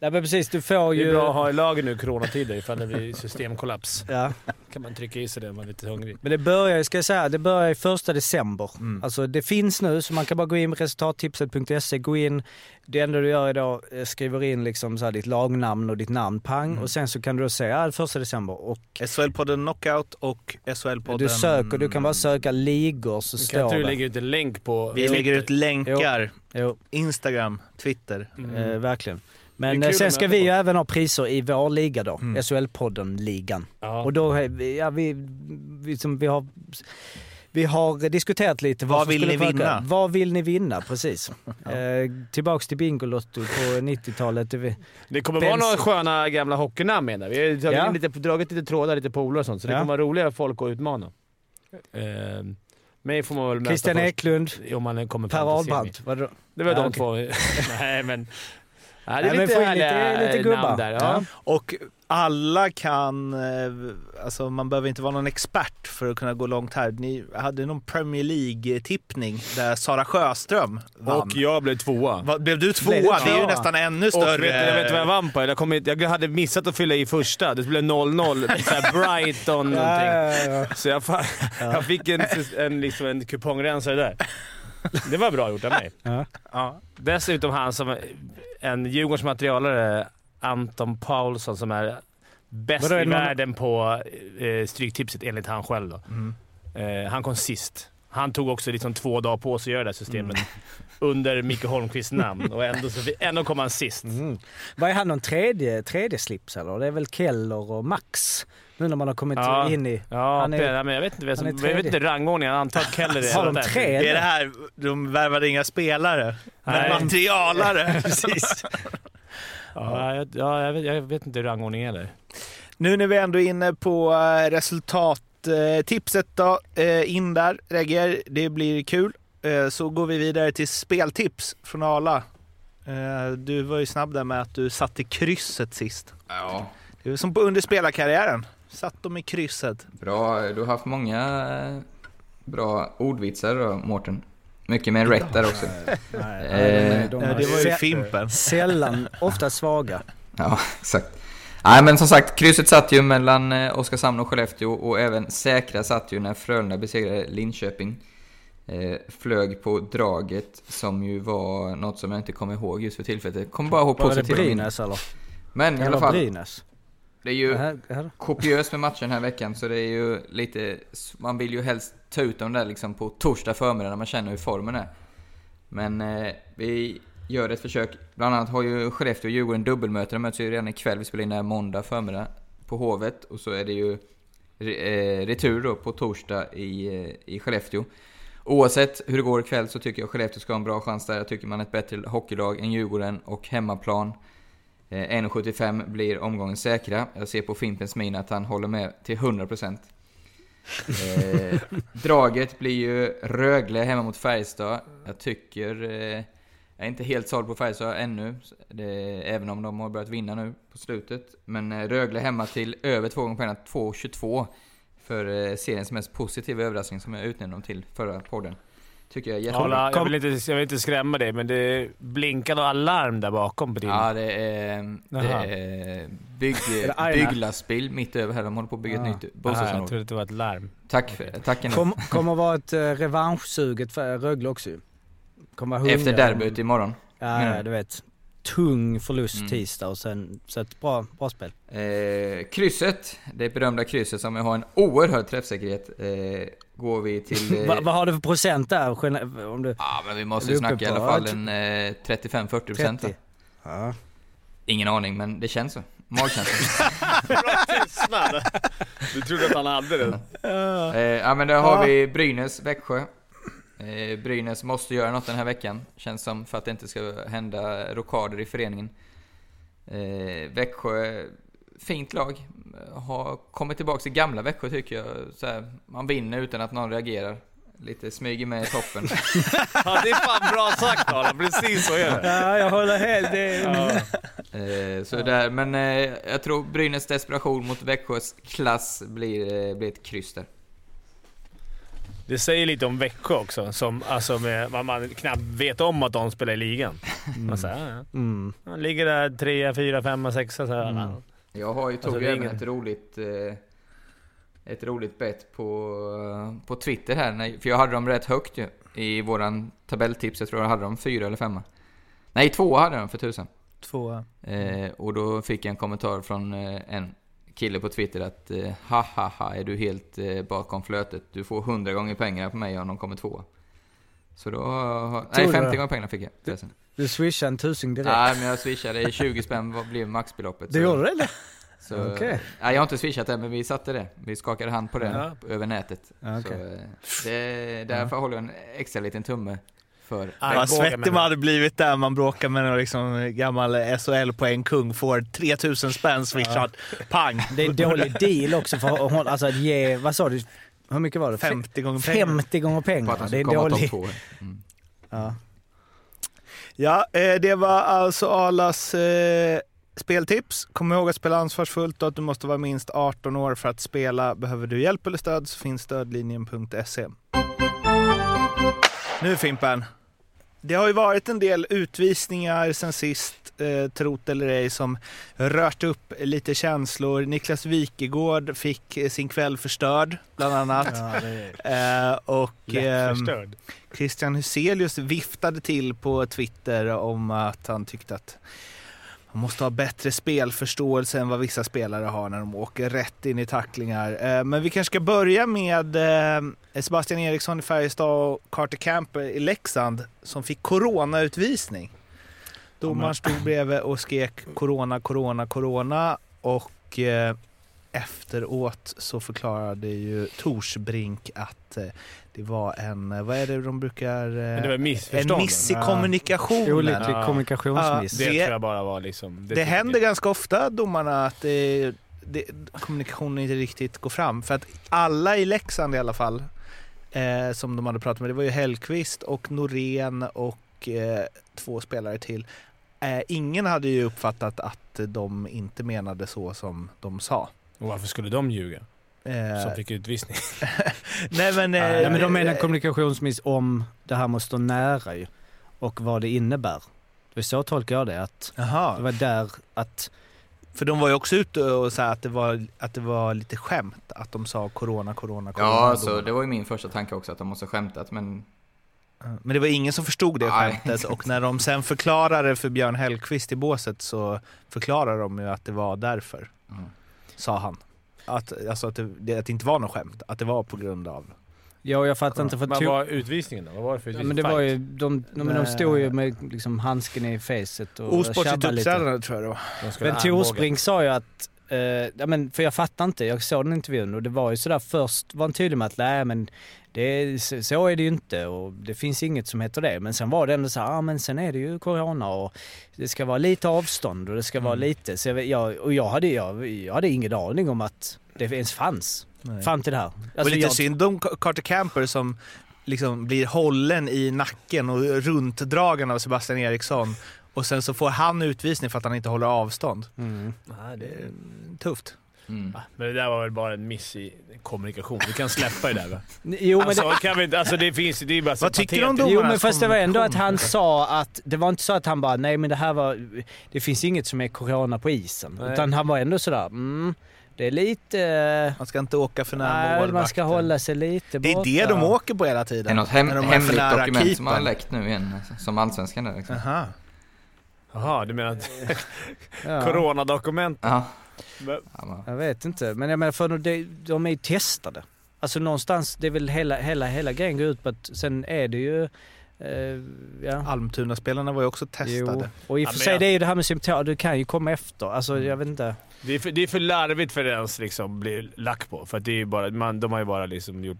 nej men precis, du får Det är ju... bra att ha i lager nu i coronatider ifall det blir systemkollaps. Ja. kan man trycka i sig det om man är lite hungrig. Men det börjar ju, ska jag säga, det börjar i första december. Mm. Alltså det finns nu, så man kan bara gå in på resultattipset.se, gå in. Det enda du gör är då, eh, skriver in liksom så här ditt lagnamn och ditt namn, pang. Mm. Och sen så kan du då säga, ja, första december. Och SHL-podden Knockout och SHL-podden... du söker, du kan bara söka ligor så Kan står inte du det. lägga ut en länk på... Vi lägger ut länkar, Jo, Instagram, Twitter. Mm. eh, verkligen. Det Men eh, sen ska vi ju även ha priser i vår liga då, Mm. SHL-podden-ligan. Ja. Och då, ja vi, vi, som vi har vi har diskuterat lite Vad som vill ni vinna? Vad vill ni vinna? Precis. eh, tillbaks till Bingolotto på 90-talet. Det Det kommer Benz- vara några sköna gamla hockeynamn med där. Vi har Ja. lite, dragit lite trådar, lite polare och sånt, så det Ja. kommer vara roliga folk att utmana. Eh, mig får man väl Christian Eklund, om man kommer Per. Ahlbrandt. Det var Ja, de okej. två. Nej, men Ja, det är Nej, men lite härliga lite- lite gubbar. där. Ja. Ja. Och alla kan, eh, alltså man behöver inte vara någon expert för att kunna gå långt här. Ni hade någon Premier League-tippning där Sara Sjöström vann. Och jag blev tvåa. Va, blev du tvåa? Blev du Det är ju tvåa? nästan ännu Och större. vet, jag vet vad jag vann på? Jag, kom jag hade missat att fylla i första. Det blev 0-0. Såhär Brighton någonting. Ja. Så jag, jag fick en, en, liksom en kupongrensare där. Det var bra gjort av mig. Ja. Dessutom han som en Djurgårdens materialare, Anton Paulsson, som är bäst i världen på eh, Stryktipset enligt han själv. Då. Mm. Eh, han kom sist. Han tog också liksom två dagar på sig att göra det här systemet Mm. Under Micke Holmqvists namn och ändå, så, ändå kom han sist. Mm. Vad är han någon tredje, tredje slips eller? Det är väl Keller och Max? Nu när man har kommit Ja. in i... Ja, Han är- men jag vet inte, som- jag vet inte rangordningen. Jag antar att Keller är Har de tre? Är det här, de värvade inga spelare, men Nej. materialare. Precis. Ja, jag, ja, jag, vet, jag vet inte hur rangordningen är där. Nu när vi ändå är inne på eh, resultattipset då, eh, in där Regger, det blir kul. Eh, Så går vi vidare till speltips från Arla. Eh, Du var ju snabb där med att du satte krysset sist. Ja, Det är som på under spelarkarriären. Satt de i krysset. bra. Du har haft många eh, bra ordvitsar då, Mårten. Mycket med rätt där också. Nej, Eh, de, de, Det var ju Fimpen. Sällan, ofta svaga. Ja, exakt. Nej, men som sagt, krysset satt ju mellan Oskarshamn och Skellefteå och även säkra satt ju när Frölunda besegrade Linköping. Eh, flög på draget som ju var något som jag inte kommer ihåg just för tillfället. Jag kommer bara ihåg Var det positiva minnen. Brynäs eller? Men i Det alla fall, Brynäs. det är ju här- här- kopiöst med matcher den här veckan så det är ju lite... Man vill ju helst ta ut dem där liksom på torsdag förmiddag när man känner hur formen är. Men eh, vi gör ett försök. Bland annat har ju Skellefteå och Djurgården dubbelmöte. De möts ju redan ikväll. Vi spelar in det här måndag förmiddag på Hovet. Och så är det ju eh, retur då på torsdag i, eh, i Skellefteå. Oavsett hur det går ikväll så tycker jag Skellefteå ska ha en bra chans där. Jag tycker man är ett bättre hockeylag än Djurgården och hemmaplan. Eh, 1,75 blir omgången säkra. Jag ser på Fimpens min att han håller med till 100%. Eh, draget blir ju Rögle hemma mot Färjestad. Jag tycker... Eh, jag är inte helt såld på Färjestad ännu, det, även om de har börjat vinna nu på slutet. Men eh, Rögle hemma till över två gånger pengarna, 2,22. För eh, seriens mest positiva överraskning som jag utnämnde dem till förra podden. Tycker jag är jättebra. Jag, vill inte, jag vill inte skrämma dig, men det blinkade alarm där bakom på din. Ja, det är, det Jaha. är bygg, bygglastbil mitt över här. De håller på att bygga Ah. ett nytt Aha, jag bostadsområde. trodde det var ett larm. Tack, för, tack ändå. Kom, kommer vara ett uh, revanschsuget för Rögle också. Kommer Efter derbyt imorgon. Ja, menar ja, du vet. Tung förlust Mm. tisdag och sen, så ett bra, bra spel. Eh, krysset, det berömda krysset som har en oerhörd träffsäkerhet, eh, går vi till... Eh, Va, vad har du för procent där? Om du, Ja, men vi måste ju snacka i alla fall en eh, 35-40 procent. 30? Ja. Ingen aning, men det känns så. Magkänsla. Du trodde att han hade det? eh, ja, men där har vi Brynäs, Växjö. Eh, Brynäs måste göra något den här veckan, känns som, för att det inte ska hända rockader i föreningen. Eh, Växjö, fint lag. Har kommit tillbaka till gamla Växjö tycker jag. Så här, man vinner utan att någon reagerar. Lite smyger med i toppen. Ja, det är fan bra sagt Arla. Precis så är det. ja, jag håller helt... Det, Eh, så där, men eh, jag tror Brynäs desperation mot Växjös klass blir, eh, blir ett kryss där. Det säger lite om Växjö också, som, alltså med, man, man knappt vet om att de spelar i ligan. Man säger, ja, ja. mm. Man ligger där trea, fyra, femma, sexa. Så här, Mm. ja. Jag har ju Alltså, tog är även ingen- ett roligt eh, ett roligt bett på, på Twitter här, när, för jag hade dem rätt högt ju. I våran tabelltips, jag tror jag hade dem fyra eller femma. Nej, två hade jag dem för tusan. Två. Eh, och då fick jag en kommentar från eh, en kille på Twitter att eh, ha ha ha, är du helt eh, bakom flötet? Du får 100 gånger pengarna på mig om de kommer tvåa. Så då... har- Nej, Tror du 50 det? gånger pengarna fick jag. förresten. Du swishade en tusing direkt. Nej, men jag swishade 20 spänn, vad blev maxbeloppet? du gjorde det? eller? så, Okej. Nej, jag har inte swishat det, men vi satte det. Vi skakade hand på det Ja. över nätet. Ja, Så, eh, det, därför håller jag en extra liten tumme för... Nej, Vad svettig man- hade blivit där man bråkar med någon liksom gammal SHL-poängkung, får 3000 spänn swishat. Pang! Det är en dålig deal också för hon, alltså att ge, vad sa du, hur mycket var det? 50 gånger pengarna. 50 gånger på att pengarna. han Det är skulle en komma topp dålig... två. Mm. Ja. Ja, eh, det var alltså Arlas eh, speltips. Kom ihåg att spela ansvarsfullt och att du måste vara minst 18 år för att spela. Behöver du hjälp eller stöd så finns stödlinjen.se. Nu Fimpen. Det har ju varit en del utvisningar sen sist, eh, trot eller ej, som rört upp lite känslor. Niklas Wikegård fick eh, sin kväll förstörd, bland annat. eh, och eh. Christian Huselius viftade till på Twitter om att han tyckte att man måste ha bättre spelförståelse än vad vissa spelare har när de åker rätt in i tacklingar. Eh, Men vi kanske ska börja med eh, Sebastian Eriksson i Färjestad och Carter Camper i Leksand som fick coronautvisning. Domaren stod bredvid och skrek corona, corona, corona och eh, efteråt så förklarade ju Torsbrink att det var en, eh, vad är det de brukar... eh, Men det var missförstånd. En miss i kommunikationen. Olycklig Ja. kommunikationsmiss. Det, Det- tror jag bara var liksom... Det, tycker händer jag. ganska ofta domarna att det, det, kommunikationen inte riktigt går fram. För att alla i Leksand i alla fall, eh, som de hade pratat med, det var ju Hellqvist och Norén och eh, två spelare till. Eh, ingen hade ju uppfattat att de inte menade så som de sa. Och varför skulle de ljuga? Eh, Som fick utvisning. nej men... Eh, Nej, men de menar kommunikationsmiss om det här måste stå nära ju. Och vad det innebär. Det så tolkar jag det. Att det Jaha, var där att... för de var ju också ute och sa att det var, att det var lite skämt att de sa corona, corona, corona. Ja, alltså det var ju min första tanke också att de måste skämtat, men Men det var ingen som förstod det Nej. skämtet och när de sen förklarade för Björn Hellkvist i båset så förklarade de ju att det var därför, mm. sa han. Att, alltså att, det, att det inte var något skämt, att det var på grund av... Ja, jag fattar inte för Vad to- var utvisningen då? Vad var det för Ja, utvisning? men det var ju, de, de, men de stod ju med liksom handsken i facet och Osportsligt tjabbade lite. uppträdande tror jag det var. De Men. Torsbrink sa ju att, eh, ja men för jag fattar inte, jag såg den intervjun och det var ju sådär först var han tydlig med att nej men det, är- så- är det ju inte och det finns inget som heter det. Men sen var det ändå så här, ja men sen är det ju corona och det ska vara lite avstånd och det ska vara Mm. lite. Så jag, och jag hade, jag, jag hade ingen aning om att det ens fanns Nej. fram till det här. och Alltså, lite jag, synd om Carter Camper som liksom blir hållen i nacken och runtdragen av Sebastian Eriksson och sen så får han utvisning för att han inte håller avstånd. Mm. Nej, det är tufft. Mm. Men det där var väl bara en miss i kommunikation. Vi kan släppa det där va? Jo men det, Alltså, kan vi inte, alltså det finns det är bara Vad tycker du om domarnas Jo men fast det var ändå att han sa att, det var inte så att han bara nej men det här var, det finns inget som är corona på isen. Nej. Utan han var ändå sådär, mm, det är lite, Man ska inte åka för nära målvakten. man ska hålla sig lite Det är borta. det de åker på hela Det är tiden. något hem, de är hemligt dokument som har läckt nu igen, alltså, som allsvenskan där liksom. Aha. Jaha, du menar att Ja, coronadokument? Ja. Men- ja men- Jag vet inte, men jag menar för de, de är ju testade. Alltså någonstans, det är väl hela, hela, hela grejen går ut på att sen är det ju, eh, ja. Almtuna-spelarna var ju också Jo. testade. Och i och för sig jag- det är ju det här med symptom, du kan ju komma efter. Alltså jag vet inte. Det är, för, det är för larvigt för att ens liksom bli lack på. För att det är ju bara, man, de har ju bara liksom gjort...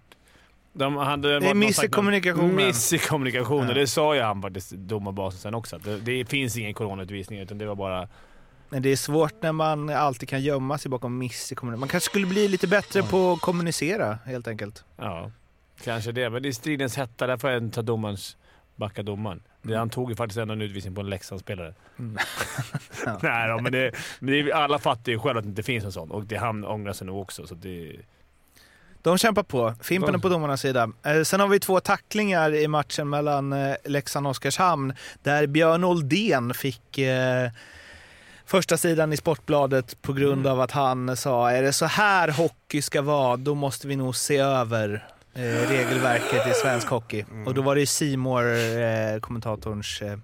De hade, Det är miss i kommunikationen. Miss i kommunikationen. Ja. Det sa ju han faktiskt, domarbasen sen också. Det, det finns ingen coronautvisning utan det var bara... Men det är svårt när man alltid kan gömma sig bakom miss i. Man kanske skulle bli lite bättre på att kommunicera helt enkelt. Ja, kanske det. Men det är stridens hetta. Där får jag ta domarens... Backa domaren. Det, han tog ju faktiskt ändå en utvisning på en Leksandsspelare. Mm. Nej då, men, det, men det, alla fattar ju själva att det inte finns en sån. Och det, han ångrar sig nog också. Så det, De kämpar på. Fimpen är på domarnas sida. Eh, sen har vi två tacklingar i matchen mellan eh, Leksand och Oskarshamn där Björn Oldén fick eh, första sidan i Sportbladet på grund av att han sa är det så här hockey ska vara, då måste vi nog se över eh, regelverket i svensk hockey. Och då var det ju Simor eh, kommentatorns eh,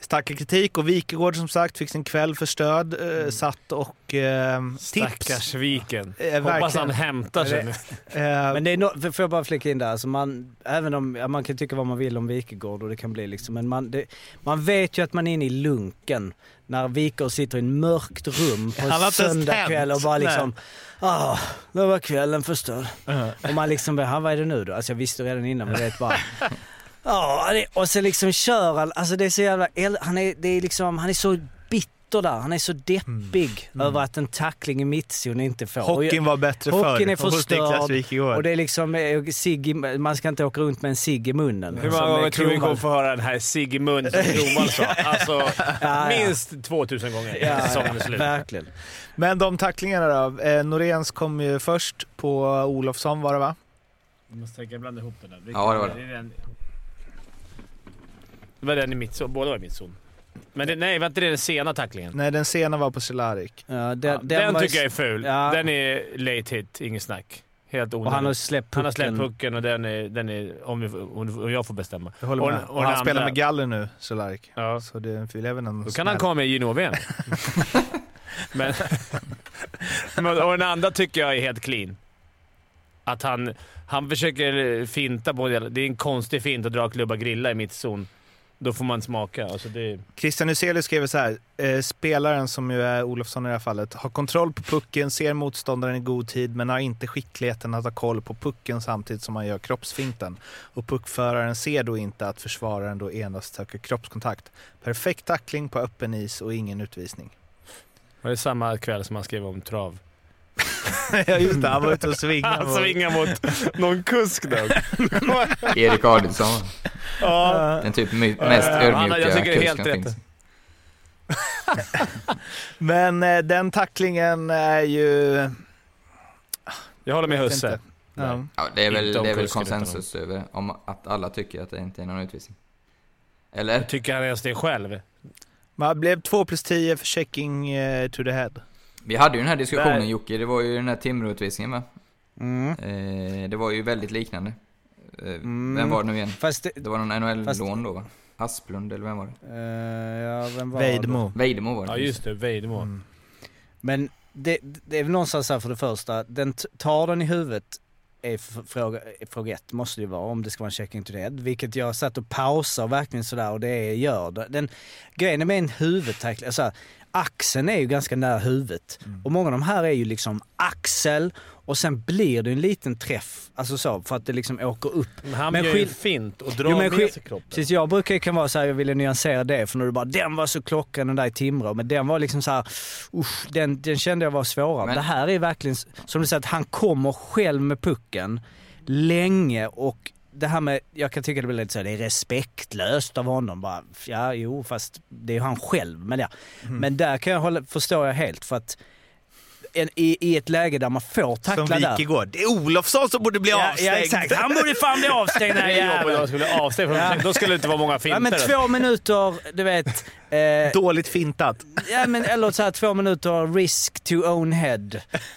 starka kritik och Wikegård som sagt fick sin kväll för stöd, eh, satt och eh, tips. stackars Viken. Eh, Hoppas verkligen. han hämtar sig nu. Eh, Men det är no, för- får jag bara flika in där, alltså man, även om, ja, man kan tycka vad man vill om Wikegård och det kan bli liksom, men man, det, man vet ju att man är inne i lunken när Wikegård sitter i ett mörkt rum på en söndagkväll och bara liksom, ah, nu var kvällen förstörd. uh, Och man liksom, "Ha, vad är det nu då? Alltså jag visste redan innan men det är bara, ja, det- och så liksom kör han, alltså det är så jävla, han är, det är liksom, han är så bitter där, han är så deppig över att en tackling i mittzon inte får. Hockeyn var bättre Hockeyn förr. är hos Niklas förstörd och det är liksom eh, cigg i, man ska inte åka runt med en cigg i munnen. Hur många eh, gånger tror du vi kommer få höra den här Sigmund som Kronwall sa? Alltså, ja. minst 2000 gånger Ja, innan säsongen är ja, slut. verkligen. Men de tacklingarna då? Eh, Noréns kom ju först på Olofsson var det va? Jag måste tänka, jag blandar ihop det där. Ja, det var det. Det, är den- var den i mittzon. Båda var i mittzon. Men det, nej, var inte det den sena tacklingen? Nej, den sena var på Cehlárik. Ja, den, Den, den ju- tycker jag är ful. Ja. Den är late hit, inget snack. Helt onödigt. Och han har släppt pucken. Han har släppt pucken och den är, den är om, vi, om jag får bestämma. Jag håller Och- med. och Och, den han spelar andra- med galler nu, Cehlárik. Ja. Så det vill även en Då kan han komma med i Gino-VM. men, men, och den andra tycker jag är helt clean. Att han, han försöker finta på det. Det är en konstig fint att dra klubba grilla i mittzon. Då får man smaka. Alltså det, Christian Hyselius skriver så här. Eh, spelaren, som ju är Olofsson i det här fallet, har kontroll på pucken, ser motståndaren i god tid men har inte skickligheten att ha koll på pucken samtidigt som han gör kroppsfinten. Och puckföraren ser då inte att försvararen då endast söker kroppskontakt. Perfekt tackling på öppen is och ingen utvisning. det samma kväll som han skrev om trav. ja just det, han var ute och svingade. Han svingar mot någon kusk då. Erik Adielsson. ja. Den typ mest Ja, ödmjuka jag kusken rätt. finns. Men eh, den tacklingen är ju... Jag håller med Jag Husse. Ja. Ja, det är väl, det är väl konsensus över om att alla tycker att det inte är någon utvisning. Eller? Tycker han ens det själv? Man blev 2 plus 10 för checking eh, to the head. Vi hade ju den här diskussionen Där. Jocke, det var ju den här Timrå-utvisningen va? Mm. Eh, det var ju väldigt liknande. Eh, Mm. Vem var det nu igen? Fast det, Det var någon NHL-lån då va? Asplund eller vem var det? eh, ja, vem var det? Vejdemo. Vejdemo var det. Ja just det, Vejdemo. Mm. Men det, det är väl någonstans här för det första, den tar den i huvudet är fråga, fråga ett, måste det ju vara, om det ska vara en checking to head. Vilket jag satt och pausar verkligen sådär och det gör det. Den, grejen med en huvudtackling, alltså axeln är ju ganska nära huvudet. Och många av de här är ju liksom axel och sen blir det en liten träff, alltså så, för att det liksom åker upp. Men han Men gör ju fint och drar Jo, med sig kroppen. Precis, jag brukar ju kan vara såhär, jag ville nyansera det för när du bara den var så klockren den där i Timrå, men den var liksom såhär, usch, den, den kände jag var svårare. Men- Det här är verkligen, som du säger, att han kommer själv med pucken länge och det här med, jag kan tycka det blir lite så, det är respektlöst av honom bara. Ja, jo, fast det är ju han själv. Men ja, men där kan jag hålla, förstår jag helt för att en, i, i ett läge där man får tackla Som där. Wikegård. Det är Olofsson som borde bli Ja, avstängd. ja, exakt. Han borde fan bli avstängd den jäveln. skulle från Ja. Då skulle det inte vara många finter. Ja men två minuter, du vet. Eh, Dåligt fintat. ja, men, eller så här, två minuter risk to own head.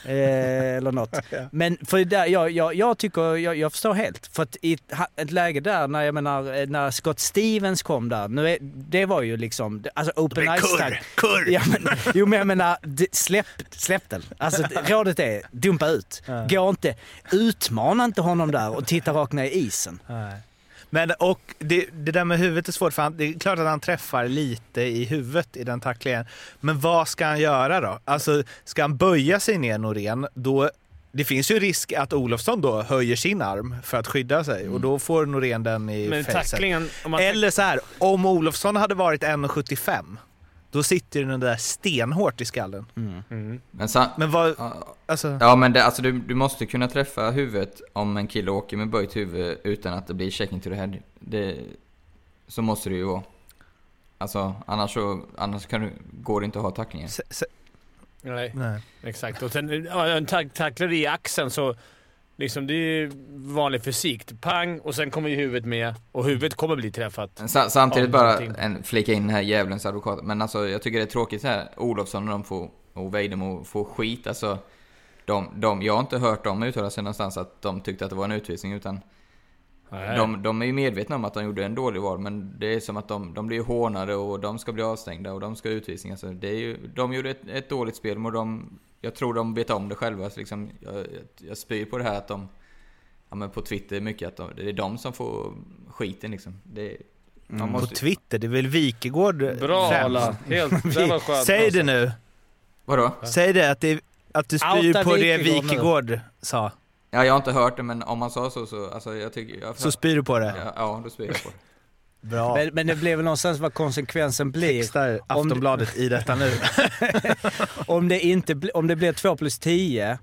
Eh, eller något. Men för där, jag, jag, jag tycker, jag, jag förstår helt. För att i ett, ett läge där, när jag menar, eh, när Scott Stevens kom där. Nu är, det var ju liksom, alltså open ice kurr, tag. kurr! Ja, men, jo men jag menar, släpp, släpp den. Alltså rådet är, dumpa ut. Gå inte, utmana inte honom där och titta rakt ner i isen. Men och det, det där med huvudet är svårt för han, det är klart att han träffar lite i huvudet i den tacklingen. Men vad ska han göra då? Alltså ska han böja sig ner Norén, då det finns ju risk att Olofsson då höjer sin arm för att skydda sig och då får Norén den i Men tacklingen... Eller så här, om Olofsson hade varit 1,75 då sitter den där stenhårt i skallen. Mm. Men sa- Men vad, Ja, alltså... Ja men det, alltså du, du måste kunna träffa huvudet om en kille åker med böjt huvud utan att det blir checking to the head. Det, så måste det ju vara. Alltså annars så, annars kan du, går det inte att ha tacklingar. se- se- Nej, nej. exakt. Och sen, ja, en tack, tacklar i axeln så... Liksom, det är vanlig fysik. Pang och sen kommer ju huvudet med och huvudet kommer bli träffat. Sa, samtidigt bara en, flika in den här djävulens advokat. Men alltså jag tycker det är tråkigt så här. Olofsson och de får, och Vejdemo får skit. Alltså, de, de, jag har inte hört dem uttala sig någonstans att de tyckte att det var en utvisning utan de, de är ju medvetna om att de gjorde en dålig val men det är som att de, de blir hånade och de ska bli avstängda och de ska utvisning. Alltså, det är ju, de gjorde ett, ett dåligt spel och de, jag tror de vet om det själva. Så liksom, jag, jag, spyr på det här att de, ja men på Twitter mycket att de, det är de som får skiten liksom. Det, man På måste, Twitter, det är väl Wikegård Bra. Alla! Helt, det var skönt. Säg det nu. vadå? Säg det att, det, att du spyr Outa på det Wikegård nu. Wikegård sa. Ja, jag har inte hört det men om man sa så så, alltså jag tycker... Jag, Så spyr du på det. ja, ja, då spyr jag på det. Bra. Men, men det blir väl någonstans vad konsekvensen blir. Textar Aftonbladet i detta nu. om, det inte, om det blir 2 plus 10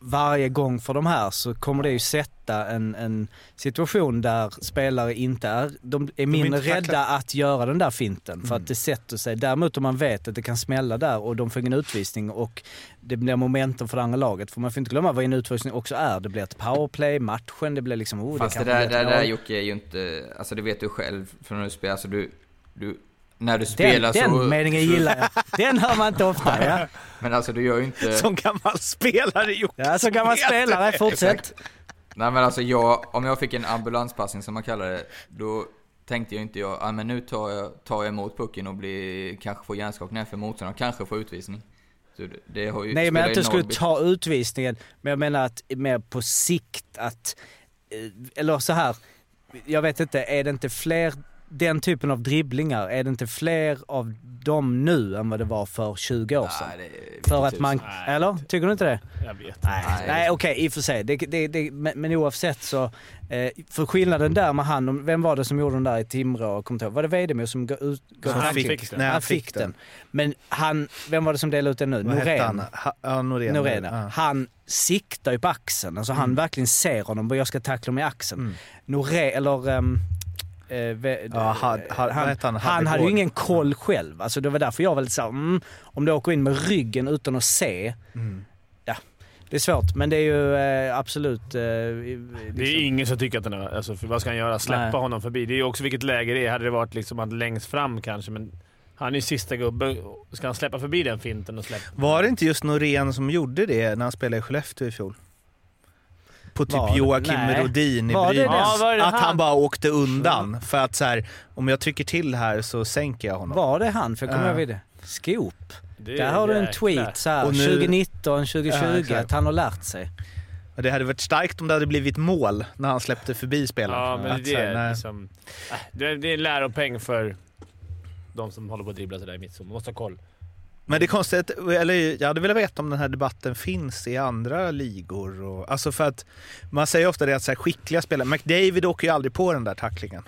varje gång för de här så kommer det ju sätta en, en situation där spelare inte är, de är mindre inte tackla- rädda att göra den där finten för Mm. att det sätter sig. Däremot om man vet att det kan smälla där och de får ingen utvisning och det blir momentum för det andra laget. För man får inte glömma vad en utvisning också är. Det blir ett powerplay, matchen, det blir liksom... Oh, Fast det, kanske där, där, där. Jocke är ju inte, alltså det vet du själv från när du spelar, alltså du, du när du Den, spelar så... den meningen gillar jag. Den hör man inte ofta. Ja, Men alltså du gör ju inte... Som gammal spelare Jocke. ja så gammal spelare, fortsätt. Nej men alltså jag, om jag fick en ambulanspassning som man kallar det, då tänkte jag inte jag, ah, men nu tar jag, tar jag emot pucken och blir, kanske får hjärnskakning för motståndaren, kanske får utvisning. Så det, det har ju, Nej men att du skulle ta utvisningen, men jag menar att mer på sikt att, eh, eller så här, jag vet inte, är det inte fler, den typen av dribblingar, är det inte fler av dem nu än vad det var för 20 år sedan? Nej, det, För att man, Nej. eller? Tycker du inte det? Jag vet Nej, Nej. nej okej i och för sig. Det, det, det, men, oavsett så, eh, för skillnaden där med han, vem var det som gjorde den där i Timrå? Kommer inte ihåg. Var det Vedemo som gav ut gav Han tackling? fick den. Nej, han fick den. Men han, vem var det som delade ut den nu? Han? Norén? Ha, ja, Norén. Norén, Ja. Han siktar ju på axeln. Alltså han verkligen ser honom och jag ska tackla honom i axeln. Mm. Norén, eller... ve- Ja, had- had- vad hette han? han hade ju ingen koll själv. Alltså det var därför jag var lite såhär, mm, om du åker in med ryggen utan att se. Mm. Ja, det är svårt. Men det är ju eh, absolut... Eh, Det är liksom, ingen som tycker att den är... Alltså, vad ska han göra? Släppa Nej. honom förbi? Det är ju också vilket läge det är. Hade det varit liksom att längst fram kanske, men han är ju sista gubben. Ska han släppa förbi den finten och släppa? Var det inte just Norén som gjorde det när han spelade i Skellefteå i fjol? På typ Var? Joakim Nej. Rodin i Brynäs. Ja, att han han? bara åkte undan. För att så här, om jag trycker till här så sänker jag honom. var det han? För jag kommer Ja. ihåg det. Scoop. Det Där är har du en tweet så här, Och nu- 2019, 2020, Ja, att han har lärt sig. Det hade varit starkt om det hade blivit mål när han släppte förbi spelaren. Ja, men Att det här, är liksom... äh, Det är, det är en läropeng för de som håller på att dribbla sådär i mittzon. Man måste ha koll. Men det är konstigt, eller jag hade velat veta om den här debatten finns i andra ligor. Och, alltså för att man säger ofta det att så här, skickliga spelare, McDavid åker ju aldrig på den där tacklingen.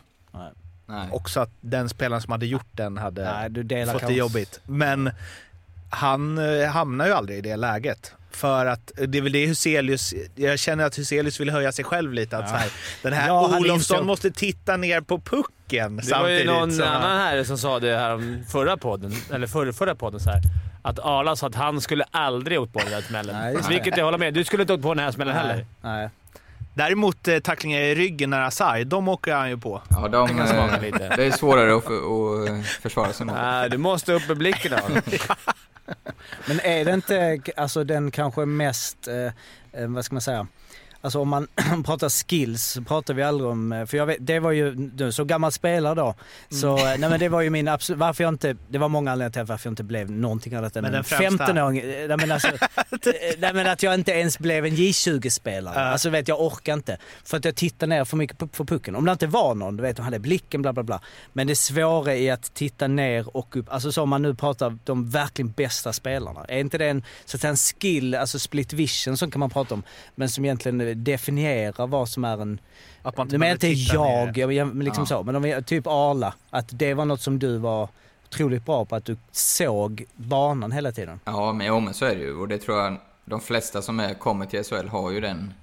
Nej. Också att den spelaren som hade gjort den hade Nej, fått det jobbigt. Men han eh, hamnar ju aldrig i det läget. För att det är väl det Huselius, jag känner att Huselius vill höja sig själv lite. Att så här, den här Ja, Olofsson måste titta ner på pucken Det var ju samtidigt någon som annan här som sa det här om förra podden, eller förra, förra podden så här. Att Arla sa att han skulle aldrig åkt på den där smällen. Nej, det. Vilket jag håller med. Du skulle inte åkt på den här smällen heller. Nej, nej. Däremot eh, tacklingar i ryggen när Asai, de åker han ju på. Ja, de, kan smaka eh, lite. det är svårare att, för, att eh, försvara sig mot. Nej, du måste upp med blicken av. Men är det inte alltså den kanske mest, eh, eh vad ska man säga, alltså om man pratar skills pratar vi aldrig om, eh, för jag vet, det var ju, så gammal spelare då, så Mm. nej men det var ju min absolut, varför jag inte, det var många anledningar till varför jag inte blev någonting annat än Men en den främsta- 15-åring. Eh, Nej men alltså, nej men att jag inte ens blev en J20-spelare. Ja. Alltså vet jag orkar inte. För att jag tittar ner för mycket på, på pucken. Om det inte var någon, du vet, de hade blicken bla bla bla. Men det svåra är att titta ner och upp, alltså så om man nu pratar de verkligen bästa spelarna. Är inte det en, så att säga en skill, alltså split vision som kan man prata om, men som egentligen definierar vad som är en Att man menar inte behöver titta jag, jag, jag men liksom Ja. så. Men om vi, typ Arla, att det var något som du var otroligt bra på, att du såg banan hela tiden. Ja, men, ja, men så är det ju. Och det tror jag de flesta som är, kommer till SHL har ju den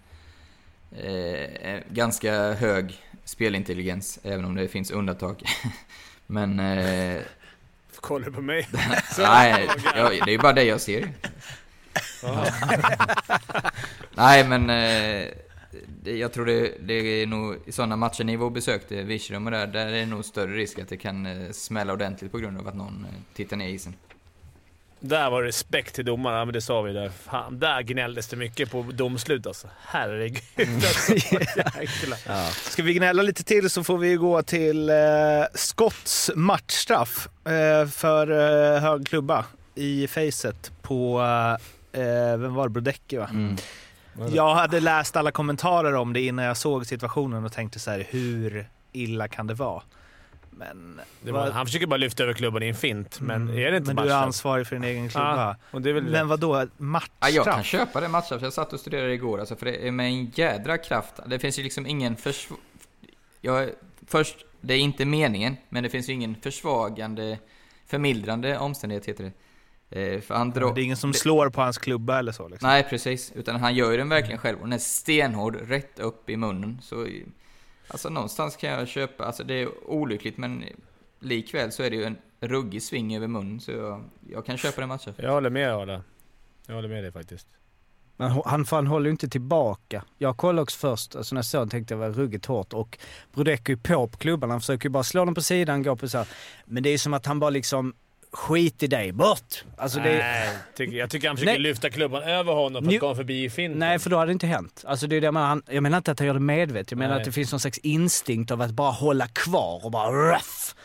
eh, eh, ganska hög spelintelligens, även om det finns undantag. men eh, Kollar på mig. nej, det är ju bara det jag ser. nej, men eh, det, jag tror det, det är nog i sådana matcher ni var och besökte, Virserum och där, där är det nog större risk att det kan eh, smälla ordentligt på grund av att någon eh, tittar ner i isen. Där var respekt till domarna, men det sa vi där. Fan, där gnälldes det mycket på domslut alltså. Herregud alltså. Jäklar. Ska vi gnälla lite till så får vi gå till eh, Scotts matchstraff eh, för eh, hög klubba i facet på, eh, vem var det, Brodecki va? Mm. Jag hade läst alla kommentarer om det innan jag såg situationen och tänkte så här, hur illa kan det vara? Men, Det var, han försöker bara lyfta över klubban i en fint, men Mm. är det inte men du är matchstraff? ansvarig för din egen klubba. Ja, och det är väl Men vad då Ja, jag kan matchstraff? köpa det matchstraff. Jag satt och studerade igår, alltså, för det är med en jädra kraft. Det finns ju liksom ingen försvar... Jag, först det är inte meningen, men det finns ju ingen försvagande, förmildrande omständighet heter det. Eh, för han drar... Det är ingen som slår på hans klubba eller så liksom. Nej, precis. Utan han gör ju den verkligen själv. Och den är stenhård, rätt upp i munnen. Så, alltså någonstans kan jag köpa, alltså det är olyckligt men likväl så är det ju en ruggig sving över munnen. Så jag, jag kan köpa den matchen. Jag håller med Arla. Jag håller med dig faktiskt. Men han, fan håller ju inte tillbaka. Jag kollade också först, alltså när jag såg tänkte jag var ruggigt hårt och Brodecki är ju på på klubban. Han försöker ju bara slå den på sidan, gå på så här. Men det är som att han bara liksom, skit i dig, bort! Alltså det, Nej, tycker, jag tycker han försöker Nej. lyfta klubban över honom för att komma förbi i finten. Nej, för då hade det inte hänt. Alltså det är det jag, menar, han, jag menar inte att han gör det medvetet. Jag menar Nej. att det finns någon slags instinkt av att bara hålla kvar och bara ruff.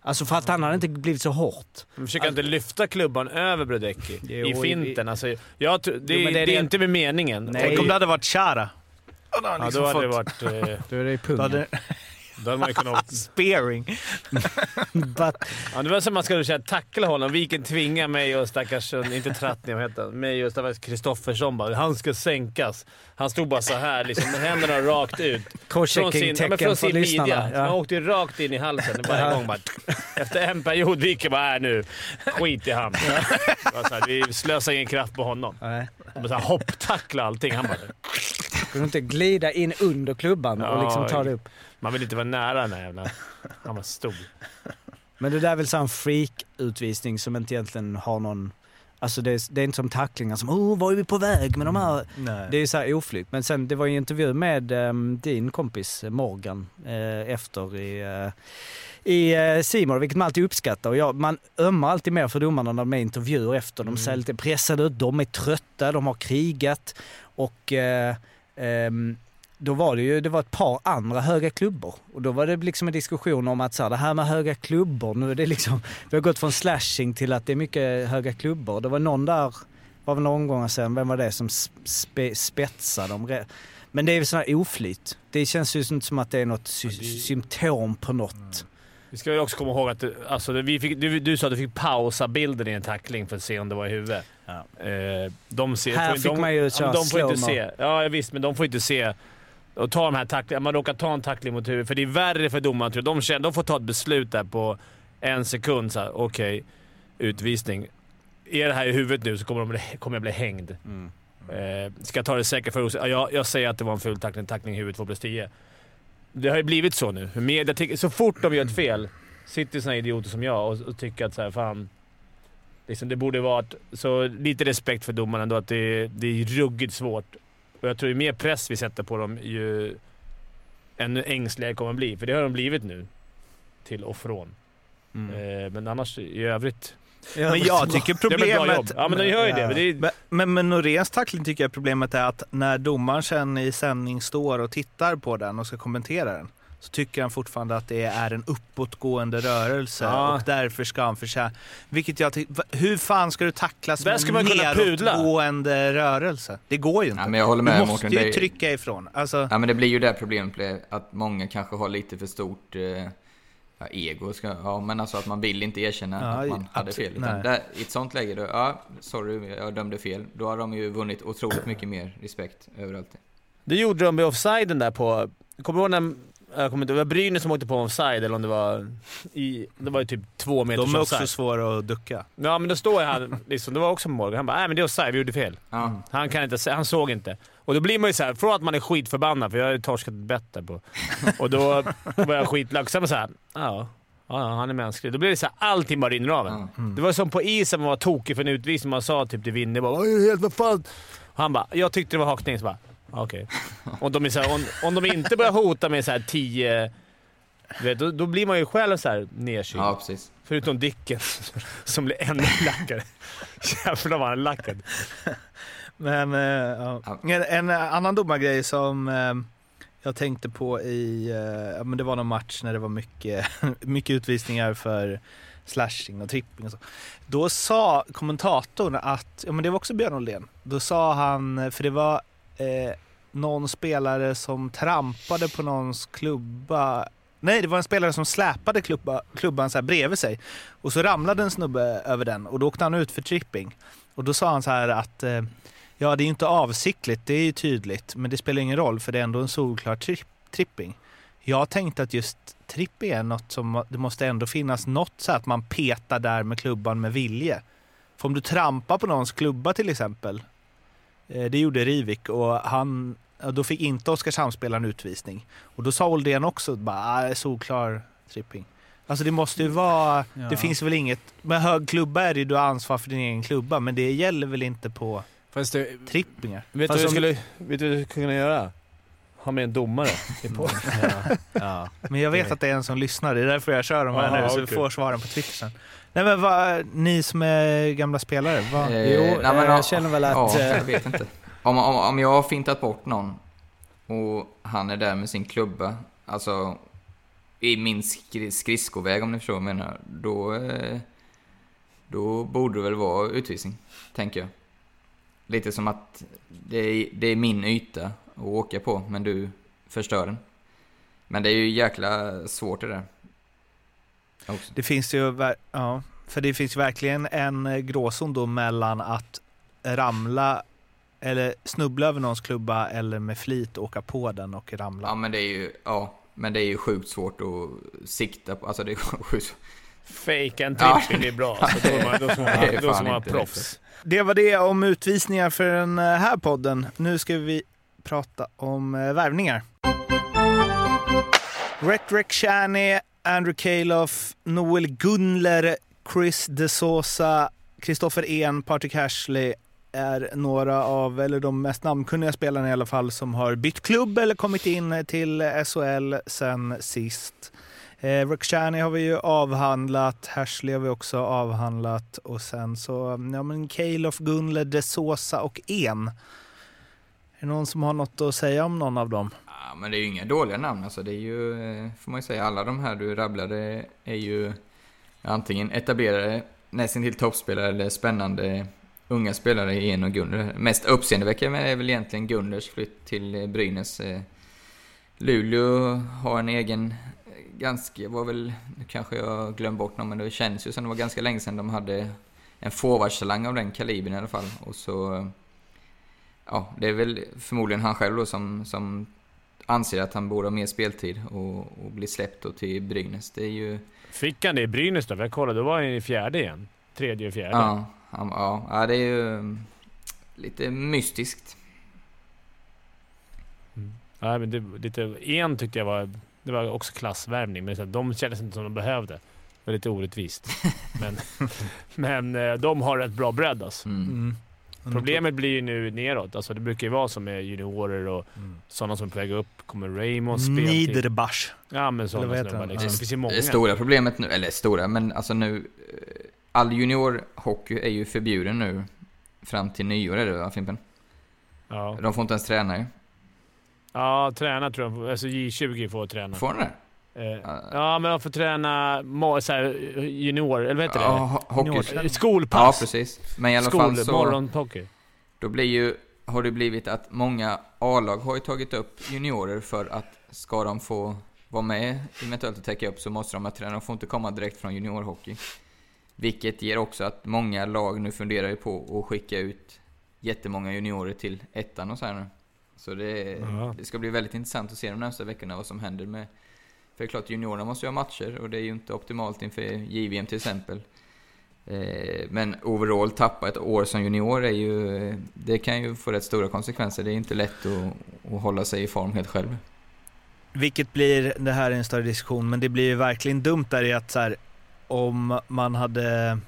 Alltså för att han hade inte blivit så hårt. Han försöker inte lyfta klubban över Brodecki i finten. Alltså, jag, det, Jo, men det, det är är det- inte med meningen. Nej. Tänk om det hade varit Chara. Ja, liksom då hade det fått- varit... Eh, Då är det i Då hade man kunnat... spearing. But, Ja, det var som man skulle säga, tackla honom. Viken tvingar mig och stackars, inte Trattner, vad heter? Mig och stackars Kristoffersson bara. Han ska sänkas. Han stod bara så här, liksom, med händerna rakt ut. Ja, för från sin midja. Ja. Han åkte rakt in i halsen varje gång. Bara, efter en period Viken bara, äh nu, skit i han. Här, vi slösar ingen kraft på honom. nej. Här, hopptackla allting. Han bara, Kunde inte glida in under klubban och liksom ta det upp. man vill inte vara nära den här jävla... Han var stor. Men det där är väl en freak-utvisning som inte egentligen har någon... Alltså det är, det är inte som tacklingar som oh, var är vi på väg med de här? Nej. Det är så här oflyt. Men sen det var ju en intervju med ehm, din kompis Morgan eh, efter i eh, i eh, Simor, vilket man alltid uppskattar. Och jag, man ömmar alltid mer för domarna när de är intervjuer efter. De ser lite pressade ut, de är trötta, de har krigat. Och eh, ehm, då var det ju det var ett par andra höga klubbor. Och då var det liksom en diskussion om att så här, det här med höga klubbor, nu är det liksom, vi har gått från slashing till att det är mycket höga klubbor. Det var någon där, var väl någon gång sedan, vem var det som spe, spetsade dem? Men det är väl sådana här oflyt. Det känns ju inte som att det är något sy- symptom på något. Vi ska väl också komma ihåg att du, alltså, det- vi fick, du, du sa att du fick pausa bilden i en tackling för att se om det var i huvudet. Ja. Eh, de ser, Här får- fick de, man ju köra De får inte se. Ja visst, men de får inte se och ta de här tacklingarna. Man råkar ta en tackling mot huvudet, för det är värre för domaren tror jag. De, känner, de får ta ett beslut där på en sekund. Okej, utvisning. Är det här i huvudet nu så kommer, de bli, kommer jag bli hängd. Mm. Eh, ska jag ta det säkert för ja, jag, jag säger att det var en ful tackling, tackling i huvudet 2 plus 10. Det har ju blivit så nu. Media tycker, så fort de gör ett fel sitter såna idioter som jag och, och tycker att så här, fan, liksom det borde vara... Så lite respekt för domarna ändå, att det, det är ruggigt svårt. Och jag tror ju mer press vi sätter på dem, ju ännu ängsligare kommer de bli. För det har de blivit nu. Till och från. Mm. Eh, men annars i övrigt... Men jag tycker problemet... Ja, men de gör ju det. Ja. Men det är, Men, men Noréns tackling tycker jag problemet är att när domaren sen i sändning står och tittar på den och ska kommentera den så tycker han fortfarande att det är en uppåtgående rörelse Ja. och därför ska han förtjäna... Vilket jag. Hur fan ska du med ska en nedåtgående rörelse? Det går ju inte. Ja, men jag håller du med måste Mårten. ju Det- trycka ifrån. Alltså, Ja men det blir ju det problemet blir att många kanske har lite för stort eh, ja, ego. Ska, ja men alltså att man vill inte erkänna Ja, att man hade fel. Utan där, I ett sånt läge då, ja sorry jag dömde fel. Då har de ju vunnit otroligt mycket mer respekt överallt. Det gjorde de med offsiden där på... Kommer du ihåg när... Jag kommer inte, det var Brynäs som åkte på offside, eller om det var... I, det var ju typ två meters de är också offside. svåra att ducka. Ja, men då står han liksom, det var också Morgan. Han bara nej men det är offside, vi gjorde fel. Ja. Han, kan inte, se- han såg inte. Och då blir man ju såhär, från att man är skitförbannad, för jag har ju torskat ett bett där på. Och då var jag skitlack. Sen var såhär, ja, ja, han är mänsklig. Då blir det såhär, allting bara rinner av en. Ja. Det var som på isen, man var tokig för en utvisning. Man sa typ till Winne bara "Oj, helt vad fan. Han bara, jag tyckte det var hakning. Så bara, okej. Och de är så här, om, om de inte börjar hota med så här tio... Du vet, då, då blir man ju själv så här nedkyld. ja precis. Förutom Dicken som blir ännu lackare. Jävlar vad han är lackad. Men eh, ja. En, en annan domargrej som eh, jag tänkte på i, eh, ja men det var någon match när det var mycket, mycket utvisningar för slashing och tripping och så. Då sa kommentatorn att, ja men det var också Björn Oldén, då sa han, för det var eh, någon spelare som trampade på någons klubba Nej, det var en spelare som släpade klubba, klubban så här bredvid sig. Och så ramlade en snubbe över den och då åkte han ut för tripping. Och då sa han så här att eh, Ja, det är ju inte avsiktligt, det är ju tydligt, men det spelar ingen roll för det är ändå en solklar tri- tripping. Jag tänkte att just tripp är något som det måste ändå finnas något så att man petar där med klubban med vilje. För om du trampar på någons klubba till exempel, det gjorde Rivik och han, då fick inte Oskarshamnsspelaren utvisning. Och då sa Oldén också bara, ah, solklar tripping. Alltså det måste ju vara, Ja. det finns väl inget, med hög klubba är det ju du har ansvar för din egen klubba, men det gäller väl inte på Fast det, trippingar? vet, du vad om- skulle, vet du vad du skulle kunna göra? Ha med en domare i podden. Ja, ja. Men jag vet att det är en som lyssnar, det är därför jag kör de här Aha, nu, så vi okej. får svaren på Twitter sen. Nej men vad, ni som är gamla spelare, vad? Eh, Jo, nej, men, ja, jag känner väl att, Ja, eh, jag vet inte. Om, om, om jag har fintat bort någon och han är där med sin klubba, alltså i min skri- skridskoväg om ni förstår vad jag menar, då, eh, då borde det väl vara utvisning, tänker jag. Lite som att det är, det är min yta att åka på, men du förstör den. Men det är ju jäkla svårt det där. Också. Det finns ju, ja, för det finns verkligen en eh, gråzon då mellan att ramla eller snubbla över någons klubba eller med flit åka på den och ramla. Ja, men det är ju, ja, men det är ju sjukt svårt att sikta på, alltså det är sjukt. Fejka en Ja. tripping, det är bra. Så då är man, då ska man, då ska man proffs. Det var det om utvisningar för den eh, här podden. Nu ska vi prata om eh, värvningar. Rek Shani, Andrew Calof, Noel Gunler, Chris De Sosa, Kristoffer En, Patrick Hashley är några av, eller de mest namnkunniga spelarna i alla fall, som har bytt klubb eller kommit in till SHL sen sist. Eh, Rexhani har vi ju avhandlat, Hashley har vi också avhandlat och sen så, ja men Calof, Gunler, De Sosa och En. Är det någon som har något att säga om någon av dem? Ja, men det är ju inga dåliga namn alltså. Det är ju, eh, får man ju säga, alla de här du rabblade är ju antingen etablerade, nästintill toppspelare eller spännande unga spelare i en och Gunder. Mest uppseendeväckande är väl egentligen Gunders flytt till eh, Brynäs. Eh. Luleå har en egen, ganska, var väl, nu kanske jag glömde bort någon, men det känns ju som det var ganska länge sedan de hade en forwardstalang av den kalibern i alla fall. Och så, ja, det är väl förmodligen han själv då som, som anser att han borde ha mer speltid och, och bli släppt då till Brynäs. Det är ju... Fick han det i Brynäs då? För jag kollade, då var han i fjärde igen. Tredje och fjärde. Ja, han, ja, ja, det är ju um, lite mystiskt. Nej, men det, lite, en tyckte jag var... Det var också klassvärvning, men så de kändes inte som de behövde. Det var lite orättvist. men, men eh, de har rätt bra bredd alltså. Mm. Problemet blir ju nu neråt. Alltså det brukar ju vara som med juniorer och Mm. sådana som är på väg upp. Kommer Raymond spela. Niederbach. Ja men sådana snubbar liksom. Ja. Det finns ju många. Det stora problemet nu, eller stora, men alltså nu... eh, All juniorhockey är ju förbjuden nu. Fram till nyår är det va, Fimpen? Ja. De får inte ens träna ju. ja, träna tror jag. Alltså J20 får träna. Får de det? Eh, ja, men de får träna så här, junior... Eller vad heter Ja, ho- hockey. det? Junior- Ja, Skolpass. precis. Men i alla Skol, fall så... morgonhockey. Då blir ju, har det blivit att många A-lag har ju tagit upp juniorer för att ska de få vara med eventuellt och täcka upp så måste de ha träna. De får inte komma direkt från juniorhockey. Vilket ger också att många lag nu funderar ju på att skicka ut jättemånga juniorer till ettan och så här nu. Så det, Ja. det ska bli väldigt intressant att se de närmaste veckorna vad som händer med... För det är klart, juniorerna måste ju ha matcher och det är ju inte optimalt inför JVM till exempel. Eh, men overall tappa ett år som junior är ju... Det kan ju få rätt stora konsekvenser. Det är inte lätt att, att hålla sig i form helt själv. Vilket blir, det här är en större diskussion, men det blir ju verkligen dumt där i att så här, om man hade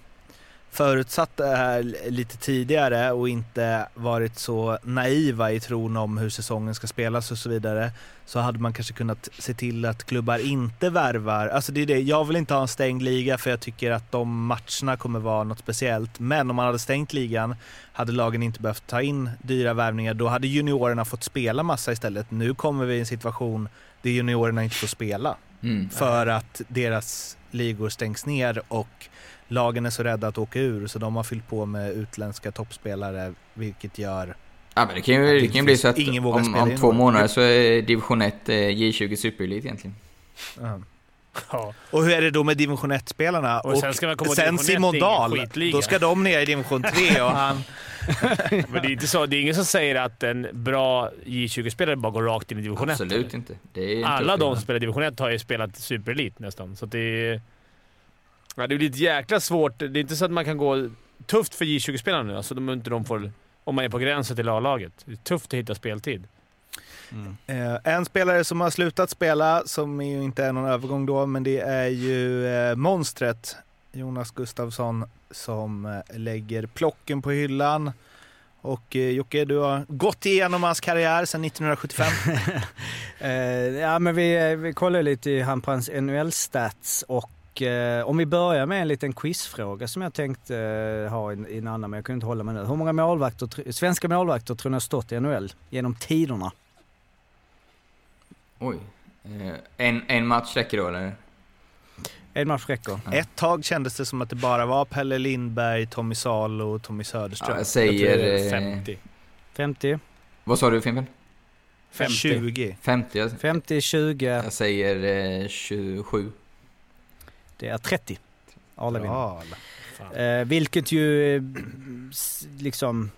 förutsatt det här lite tidigare och inte varit så naiva i tron om hur säsongen ska spelas och så vidare så hade man kanske kunnat se till att klubbar inte värvar. Alltså det är det, jag vill inte ha en stängd liga för jag tycker att de matcherna kommer vara något speciellt. Men om man hade stängt ligan hade lagen inte behövt ta in dyra värvningar. Då hade juniorerna fått spela massa istället. Nu kommer vi i en situation där juniorerna inte får spela Mm. för att deras ligor stängs ner och lagen är så rädda att åka ur så de har fyllt på med utländska toppspelare vilket gör Ja, men det kan ju, det kan ju bli så att Ingen vågar om, spela om två månader så är division 1 eh, J20 Superelit egentligen. ja. Ja. Och hur är det då med division 1-spelarna? Och sen ska man komma sen division 1 Simon Dahl, då ska de ner i division 3 och han... Men det är inte så. Det är ingen som säger att en bra J20-spelare bara går rakt in i division 1. Absolut inte. Det är en Alla de som spelar division 1 har ju spelat superelit nästan. Så att det är... Ja, det blir ett jäkla svårt. Det är inte så att man kan gå tufft för J20-spelarna nu. Alltså, de inte de får, om man är på gränsen till A-laget. Det är tufft att hitta speltid. Eh, en spelare som har slutat spela, som ju inte är någon övergång då, men det är ju eh, monstret Jonas Gustafsson som eh, lägger plocken på hyllan. Och eh, Jocke, du har gått igenom hans karriär sedan 1975. Eh, ja, men vi, eh, vi kollar lite i hans NHL-stats och eh, om vi börjar med en liten quizfråga som jag tänkte eh, ha i, i en annan, men jag kunde inte hålla mig nu. Hur många målvakter, svenska målvakter tror ni har stått i NHL genom tiderna? Oj. Eh, en, en match räcker då, eller? En match räcker. Ett tag kändes det som att det bara var Pelle Lindberg, Tommy Salo och Tommy Ja, Söderström. jag Jag säger... eh, 50. 50, Vad sa du Fimpen? 50. 20. 50? Jag, 50, 20, jag säger eh, 27. Det är 30. Arla vinner. Eh, vilket ju liksom...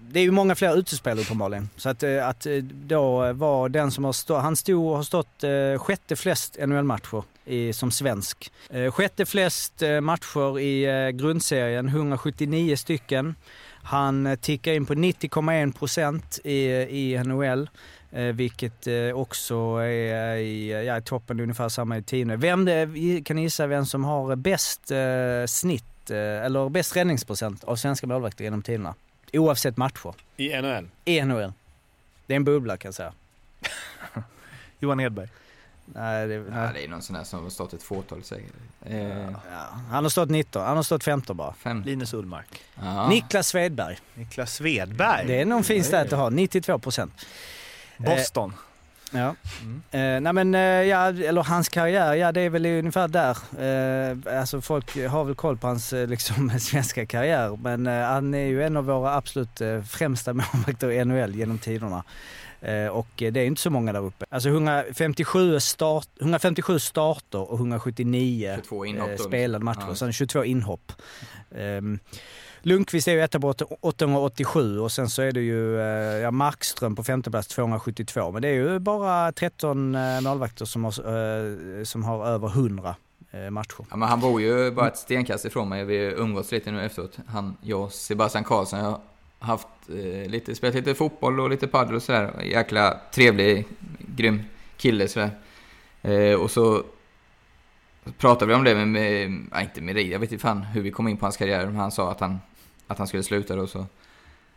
Det är ju många fler utespel uppenbarligen. Så att, eh, att eh, då var den som har stått... Han stod och har stått eh, sjätte flest NHL-matcher i, som svensk. Eh, sjätte flest matcher i eh, grundserien, 179 stycken. Han tickar in på 90,1 procent i, i NHL. Eh, vilket eh, också är i, ja, toppen ungefär samma i tio. Vem det, kan ni gissa vem som har bäst eh, snitt, eller bäst räddningsprocent av svenska målvakter genom tiderna? Oavsett matcher. I NHL. I NHL. Det är en bubbla kan jag säga. Johan Hedberg. Nej, det, Ja, nej. det är någon sån här som har stått ett fåtal säkert. Eh, Ja, han har stått 19, han har stått 15 bara. fem. Linus Ullmark. Ja. Niklas Svedberg. Niklas Svedberg. Det är någon fin stat att ha, 92 procent. Boston. Ja. Eh, nej men, eh, ja, eller hans karriär, ja det är väl ungefär där. Eh, alltså folk har väl koll på hans eh, liksom, svenska karriär men eh, han är ju en av våra absolut eh, främsta målvakter i NHL genom tiderna. Eh, och eh, det är inte så många där uppe. Alltså 157, start, 157 starter och 179 22 inhopp eh, då. spelade matcher. Ja. Sen 22 inhopp. Ehm, Lundqvist är ju etta på 887 och sen så är det ju eh, ja, Markström på femte plats 272. Men det är ju bara 13 eh, målvakter som har, eh, som har över 100 matcher. Ja, men han bor ju bara ett stenkast ifrån mig. Vi har umgåtts lite nu efteråt. Han, jag och Sebastian Karlsson. Jag har haft eh, lite, spelat lite fotboll och lite padel och sådär. Jäkla trevlig, grym kille sådär. Eh, och så pratade vi om det med, med inte med dig, jag vet inte fan hur vi kom in på hans karriär. Men han sa att han, att han skulle sluta då så.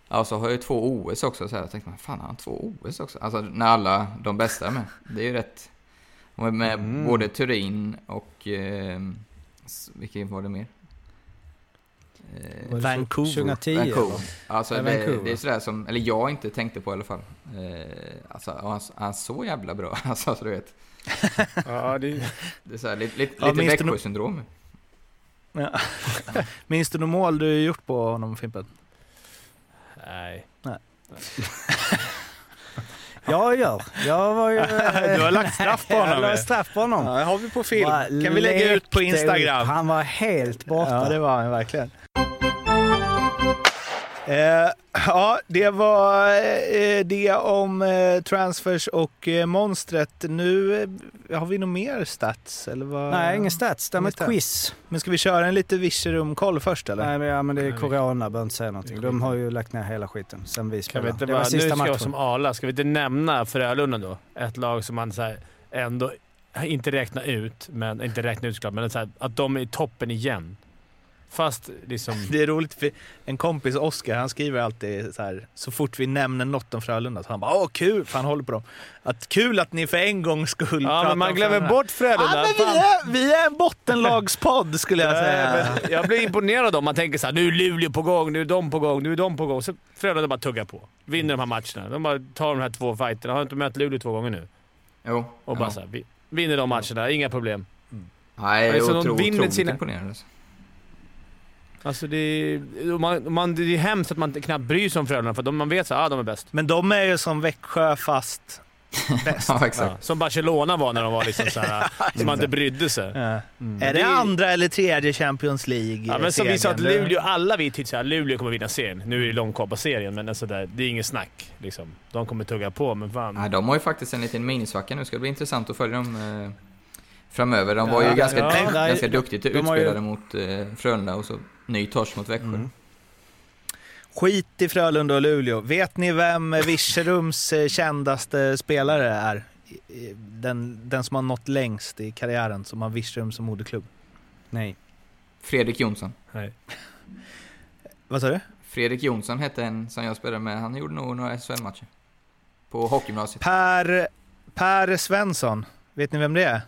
Ja, så har jag ju två OS också. Så här. Jag tänkte, man, fan har han två OS också? Alltså när alla de bästa är med. Det är ju rätt. Och med Mm. både Turin och... Eh, vilken var det mer? Eh, Vancouver. 2010 Vancouver. Alltså Ja, det, Vancouver. det är sådär som, eller jag inte tänkte på i alla fall. Eh, alltså han, han är så jävla bra. Alltså så du vet. Ja, det är... Det är såhär, lite, lite, Ja, Växjö-syndrom. Ja. Minns du något mål du gjort på honom Fimpen? Nej. Ja, jag gör. Jag var ju... Du har lagt straff på honom, Jag la ju. straff på honom. Ja, det har vi på film. Bara Kan vi lägga ut på Instagram? upp. Han var helt borta. Ja, det var han verkligen. Eh, ja, det var eh, det om eh, transfers och eh, monstret. Nu eh, har vi nog mer stats, eller vad? Nej, ingen stats. Det är Ingen ett quiz. Men ska vi köra en lite Virserum-koll först eller? Nej, men, ja, men det är corona, behöver inte säga någonting. De har ju lagt ner hela skiten sen vi Kan vi spelade. inte Det var bara, nu sista ska jag matchen. som Arla, ska vi inte nämna Frölunda då? Ett lag som man så här ändå inte räknar ut, men inte räknar ut såklart, men så här, att de är i toppen igen. Fast liksom... Det är roligt för en kompis, Oskar, han skriver alltid så här så fort vi nämner något om Frölunda så han bara åh kul, för han håller på dem. Att kul att ni för en gångs skull Ja, pratar men man om glömmer Frölunda. bort Frölunda. Ja, men vi, är, vi är en bottenlagspodd skulle jag säga. Men jag blir imponerad om man tänker så här, nu är Luleå på gång, nu är de på gång, nu är de på gång. Så Frölunda bara tuggar på. Vinner de här matcherna. De bara tar de här två fighterna. Har inte mött Luleå två gånger nu. Jo. Och bara ja. så här, vi- vinner de matcherna, inga problem. Nej, Alltså, de otro, vinner otroligt sina- imponerande. Alltså. Det är, man, man, det är hemskt att man knappt bryr sig om Frölunda, för de, man vet att ah, de är bäst. Men de är ju som Växjö fast bäst. Ja. Ja, som Barcelona var när de var liksom så här, som man inte brydde sig. Ja. Mm. Är det andra eller tredje Champions League Ja, men som vi sa att? Luleå, alla vi tyckte att Luleå kommer vinna serien. Nu är det långt kvar på serien, men alltså där, det är inget snack. Liksom. De kommer tugga på, men fan. Nej, de har ju faktiskt en liten minisvacka nu. Ska det bli intressant att följa dem eh, framöver. De var ju Ja, ganska, ja, ganska duktigt de har ju- utspelade mot eh, Frölunda och så ny torsk mot Växjö. Mm. Skit i Frölunda och Luleå. Vet ni vem Virserums eh, kändaste spelare är? Den, den som har nått längst i karriären, som har Virserum som moderklubb. Nej. Fredrik Jonsson. Nej. Vad sa du? Fredrik Jonsson hette en som jag spelade med. Han gjorde nog några SHL-matcher. På hockeygymnasiet. Per, per Svensson. Vet ni vem det är?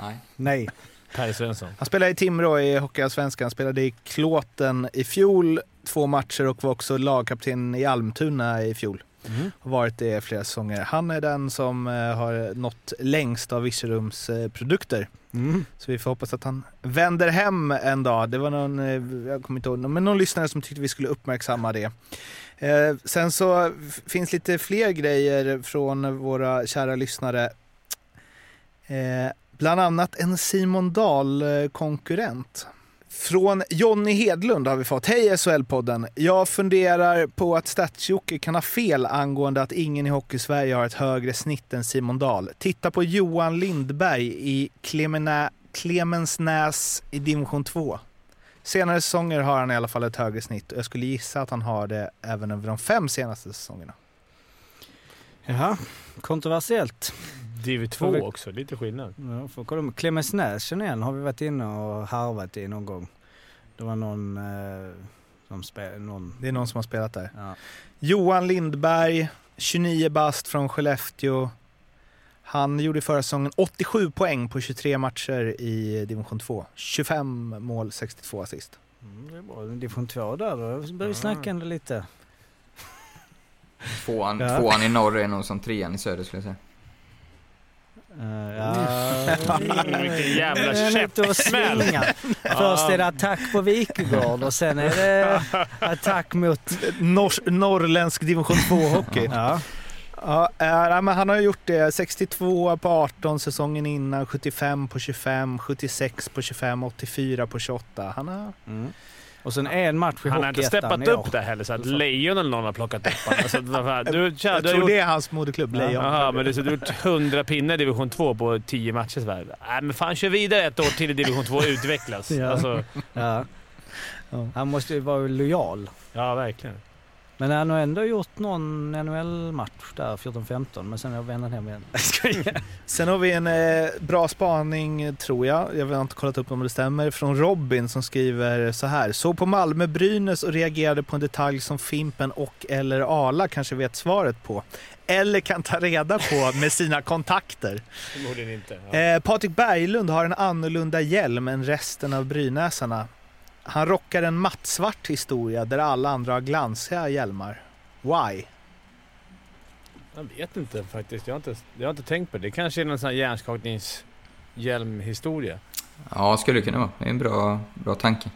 Nej. Nej. Per Svensson. Han spelade i Timrå i Hockeyallsvenskan, spelade i Klåten i fjol två matcher och var också lagkapten i Almtuna i fjol. Mm. Har varit det i flera säsonger. Han är den som eh, har nått längst av Virserums eh, produkter. Mm. Så vi får hoppas att han vänder hem en dag. Det var någon, eh, jag kommer inte ihåg, men någon lyssnare som tyckte vi skulle uppmärksamma det. Eh, sen så finns lite fler grejer från våra kära lyssnare. Eh, bland annat en Simon Dahl-konkurrent. Från Jonny Hedlund har vi fått. Hej SHL-podden! Jag funderar på att Statsjocke kan ha fel angående att ingen i Hockeysverige har ett högre snitt än Simon Dahl. Titta på Johan Lindberg i Clemena, Clemensnäs i division 2. Senare säsonger har han i alla fall ett högre snitt och jag skulle gissa att han har det även över de fem senaste säsongerna. Jaha, kontroversiellt. Div Får 2 vi- också, lite skillnad. Ja, får kolla med Clemensnäs känner jag igen, har vi varit inne och harvat i någon gång. Det var någon eh, som spelade, någon... Det är någon som har spelat där. Ja. Johan Lindberg, 29 bast från Skellefteå. Han gjorde förra säsongen 87 poäng på 23 matcher i division 2. 25 mål, 62 assist. Mm, det är bra. Division 2 där, då börjar vi snacka ändå lite. Tvåan, Ja. tvåan i norr är nog som trean i söder skulle jag säga. Uh, ja, Vilken jävla käftsmäll. Först är det attack på Wikegård och sen är det attack mot... Nors- norrländsk division 2-hockey. Ja. Ja, nej, men han har gjort det. 62 på 18 säsongen innan, 75 på 25, 76 på 25, 84 på 28. Han har... Mm. Och sen en match i Han har inte steppat upp där heller, så att Lejon eller någon har plockat upp honom. Alltså, du, tja, Jag du har tror gjort, det är hans moderklubb, Lejon. Jaha, men du, så du har gjort 100 pinnar i division 2 på 10 matcher. Så här. Nej, men fan kör vidare ett år till i division 2 och utvecklas. Ja. Alltså, Ja. Ja. Han måste ju vara lojal. ja, verkligen. Men han har ändå gjort någon NHL-match där, 14-15, men sen har jag vänt hem igen. Sen har vi en eh, bra spaning, tror jag. Jag har inte kollat upp om det stämmer. Från Robin som skriver så här. Såg på Malmö-Brynäs och reagerade på en detalj som Fimpen och eller Ala kanske vet svaret på. Eller kan ta reda på med sina kontakter. Förmodligen inte. Ja. Eh, Patrik Berglund har en annorlunda hjälm än resten av brynäsarna. Han rockar en mattsvart historia där alla andra har glansiga hjälmar. Why? Jag vet inte faktiskt. Jag har inte, jag har inte tänkt på det. Det kanske är någon sån här hjärnskakningshjälmhistoria. Ja, skulle det kunna vara. Det är en bra, bra tanke.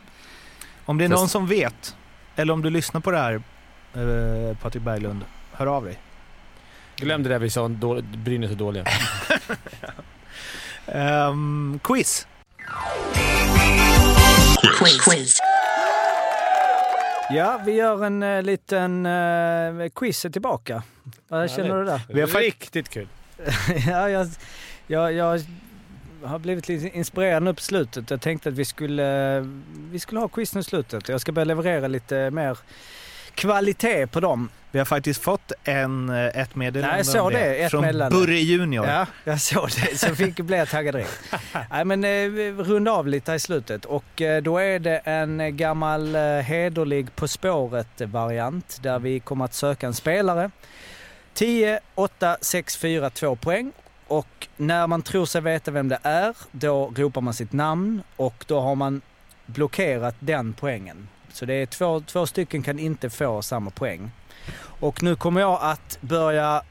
Om det är Fast- någon som vet, eller om du lyssnar på det här, eh, Patrik Berglund, hör av dig. Glöm det där vi sa, om dåligt- Brynäs är dåliga. Ehm, quiz! Quiz. Ja, vi gör en uh, liten uh, quiz är tillbaka. Vad känner du där? Vi har fakt- Riktigt kul. ja, jag, jag, jag har blivit lite inspirerad nu på slutet. Jag tänkte att vi skulle, vi skulle ha quiz nu i slutet. Jag ska börja leverera lite mer kvalitet på dem. Vi har faktiskt fått en, eh, ett meddelande Nej, jag såg det. Ett från meddelande. Burre Junior. Ja, jag såg det. Så fick, blev jag taggad direkt. Nej, men eh, runda av lite här i slutet. Och eh, då är det en gammal eh, hederlig På spåret-variant där vi kommer att söka en spelare. 10, 8, 6, 4, 2 poäng. Och när man tror sig veta vem det är, då ropar man sitt namn och då har man blockerat den poängen. Så det är två, två stycken kan inte få samma poäng. Och nu kommer jag att börja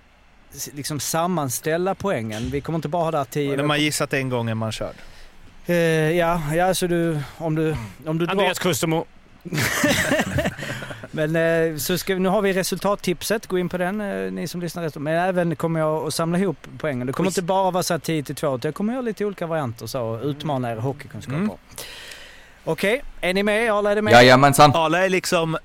liksom sammanställa poängen. Vi kommer inte bara ha där 10. När man gissat en gång är man körd. Eh, ja, ja, så du, om du, om du drar... Andreas Kustermo. Men eh, så ska, nu har vi resultattipset, gå in på den eh, ni som lyssnar. Men även kommer jag att samla ihop poängen. Det kommer Quiz. inte bara vara så här 10 till 2 utan jag kommer göra lite olika varianter så och utmana era hockeykunskaper. Mm. Okej, är ni med? Arla är det med? Jajamensan. Arla är liksom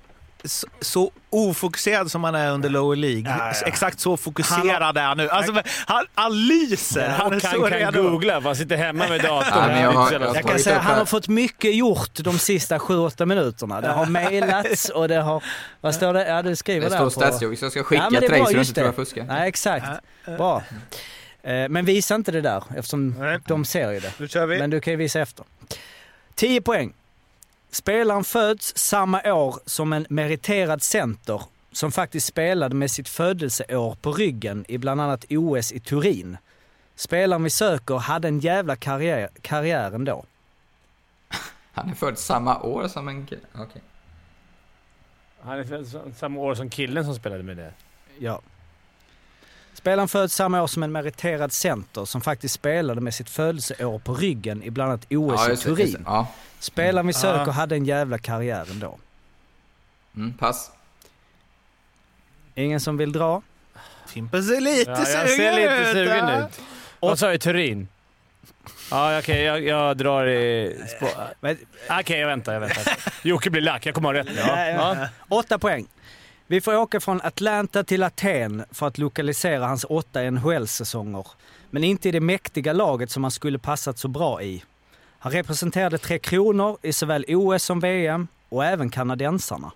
så, så ofokuserad som han är under lower League. Ja, ja. Exakt så fokuserad är han nu. Alltså, han, han lyser. Han är och så han kan redo. googla, för han sitter hhma med datorn. Ja, jag har- Det så jag Jag kan säga att han har fått mycket gjort de sista 7-8 minuterna. Det har mejlats och det har... Vad står det? Ja, du skriver Det där står på... Stadsjogg så jag ska skicka Ja, det till dig så du inte tror jag det. fuskar. Nej, exakt. Bra. Eh, Men visa inte det där eftersom Nej. de ser ju det. Nu kör vi. Men du kan ju visa efter. 10 poäng. Spelaren föds samma år som en meriterad center som faktiskt spelade med sitt födelseår på ryggen i bland annat OS i Turin. Spelaren vi söker hade en jävla karriär, karriär ändå. Han är född samma år som en kille. Okej. Han är född samma år som killen som spelade med det. Ja. Spelaren föds samma år som en meriterad center som faktiskt spelade med sitt födelseår på ryggen i bland annat OS Ja, i. Turin. Ja. Spelaren vi söker Ja. hade en jävla karriär ändå. Mm, pass. Ingen som vill dra? Fimpen ser lite Ja, jag sugen ser lite ut. sugen ut. Vad sa jag? Turin? Ja, okej. jag, jag drar i... Okej, jag väntar. Jag väntar. Jocke blir lack. Jag kommer ha rätt nu. Ja. Ja. Åtta poäng. Vi får åka från Atlanta till Aten för att lokalisera hans åtta NHL-säsonger. Men inte i det mäktiga laget som han skulle passat så bra i. Han representerade Tre Kronor i såväl OS som VM och även kanadensarna.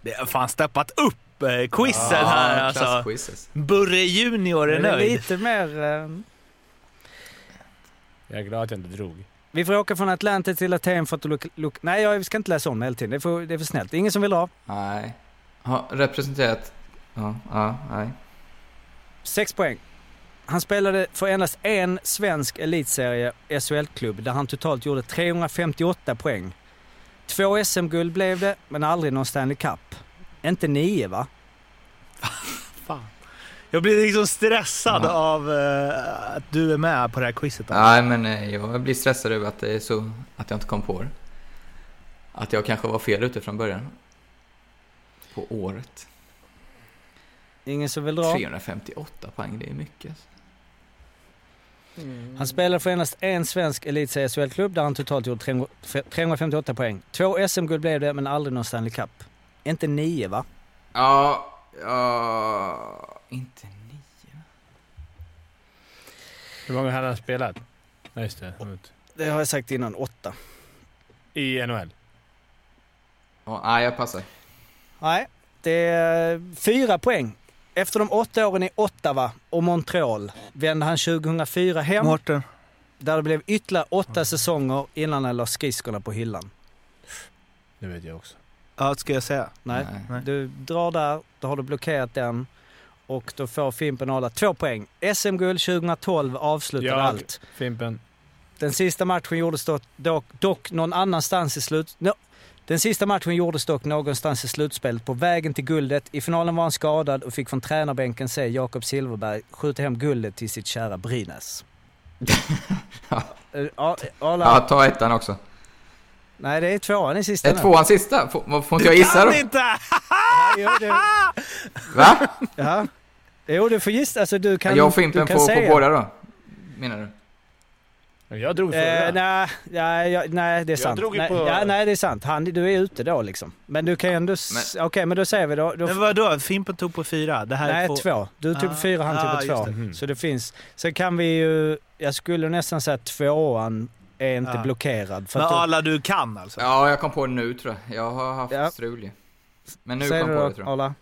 Det har fan steppat upp eh, quizen här alltså. Burre Junior är Men det är nöjd. lite mer... Eh... Jag är glad att jag inte drog. Vi får åka från Atlanta till Aten för att... Lo- lo- Nej, jag ska inte läsa om det hela tiden. Det är för, det är för snällt. Ingen som vill dra. Nej. Har representerat... Ja, ja, nej. Sex poäng. Han spelade för endast en svensk elitserie SHL-klubb där han totalt gjorde 358 poäng. Två SM-guld blev det, men aldrig någon Stanley Cup. Inte nio va? Jag blir liksom stressad Ja. av eh, att du är med på det här quizet. Nej, men eh, jag blir stressad över att det är så... Att jag inte kom på det. Att jag kanske var fel ute från början. På året. Ingen som vill dra. 358 poäng, det är mycket. alltså. Han spelade för endast en svensk elitserie SHL-klubb där han totalt gjorde 358 poäng. Två SM-guld blev det, men aldrig någon Stanley Cup. Inte nio va? Ja, ja... Inte nio. Hur många hade han spelat? Ja, just det. Det har jag sagt innan, åtta. I NHL. Ja, nej, jag passar. Nej, det är fyra poäng. Efter de åtta åren i Ottawa och Montreal vände han 2004 hem Mårten. där det blev ytterligare åtta säsonger innan han la skridskorna på hyllan. Det vet jag också. Ja, ska jag säga? Nej, Nej. du drar där, då har du blockerat den och då får Fimpen Arla två poäng. SM-guld 2012 avslutade Ja, allt. Fimpen. Den sista matchen gjordes dock, dock, dock någon annanstans i slut... No. Den sista matchen gjordes dock någonstans i slutspelet på vägen till guldet. I finalen var han skadad och fick från tränarbänken se Jakob Silverberg skjuta hem guldet till sitt kära Brynäs. Ja. Eh, ja, ta ettan också. Nej, det är tvåan i sista Är tvåan sista? Får, får inte jag gissa då? Kan inte! Ja, jo, det, Va? ja. Jo, du får gissa. Alltså, du kan, jag du får på säga. båda då? Menar du? Jag drog förra. Eh, nej, nej, nej, det är sant. drog nej, på- ja, nej, det är sant. Han, du är ute då liksom. Men du kan ju ändå... s- Okej, men då säger vi då. då Men vadå? Fimpen tog på fyra. Det här nej, är två. två. Du tog på Ah, fyra, han tog ah, på två. det. Mhm. Så det finns... Sen kan vi ju... Jag skulle nästan säga att tvåan är inte Ah. blockerad. För Men alla du kan alltså? Ja, jag kom på det nu tror jag. Jag har haft Ja. strul ju. Men nu säger kom du jag på då, det tror jag. Arla?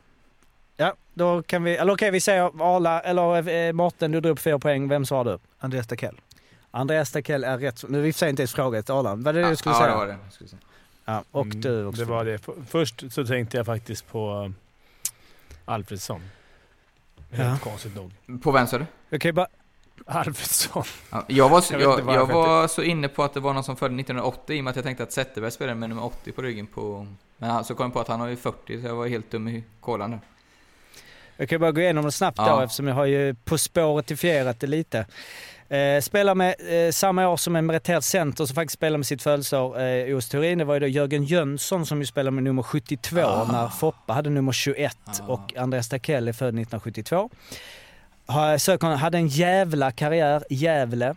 Ja, då kan vi... Eller okej, vi säger Arla, eller eh, Mårten, du drog upp fyra poäng. Vem svarar du? Andreas Dackell. Andreas Stakell är rätt. Nu är det i och för sig inte ens frågat Arla. Vad är det Ja, du skulle ja, säga? det var det. Ja, och Mm, du också. Det var det. Först så tänkte jag faktiskt på Alfredsson. Helt Ja. konstigt nog. På vem sa du? Okej, bara... Alfredsson. Ja, jag var, så, Jag jag, jag, var så inne på att det var någon som födde 1980 i och med att jag tänkte att Zetterberg spelade med nummer 80 på ryggen på... Men så kom jag på att han har ju 40 så jag var helt dum i kolan där. Jag kan bara gå igenom det snabbt då Ja. eftersom jag har ju På spåret-ifierat det lite. Eh, spelar med eh, samma år som en meriterad center som faktiskt spelar med sitt födelseår eh, i OS Turin. Det var ju då Jörgen Jönsson som ju spelade med nummer 72 när Foppa hade nummer 21 och Andreas Takell är född 1972. Ha- Sökon hade en jävla karriär i Gävle. Eh,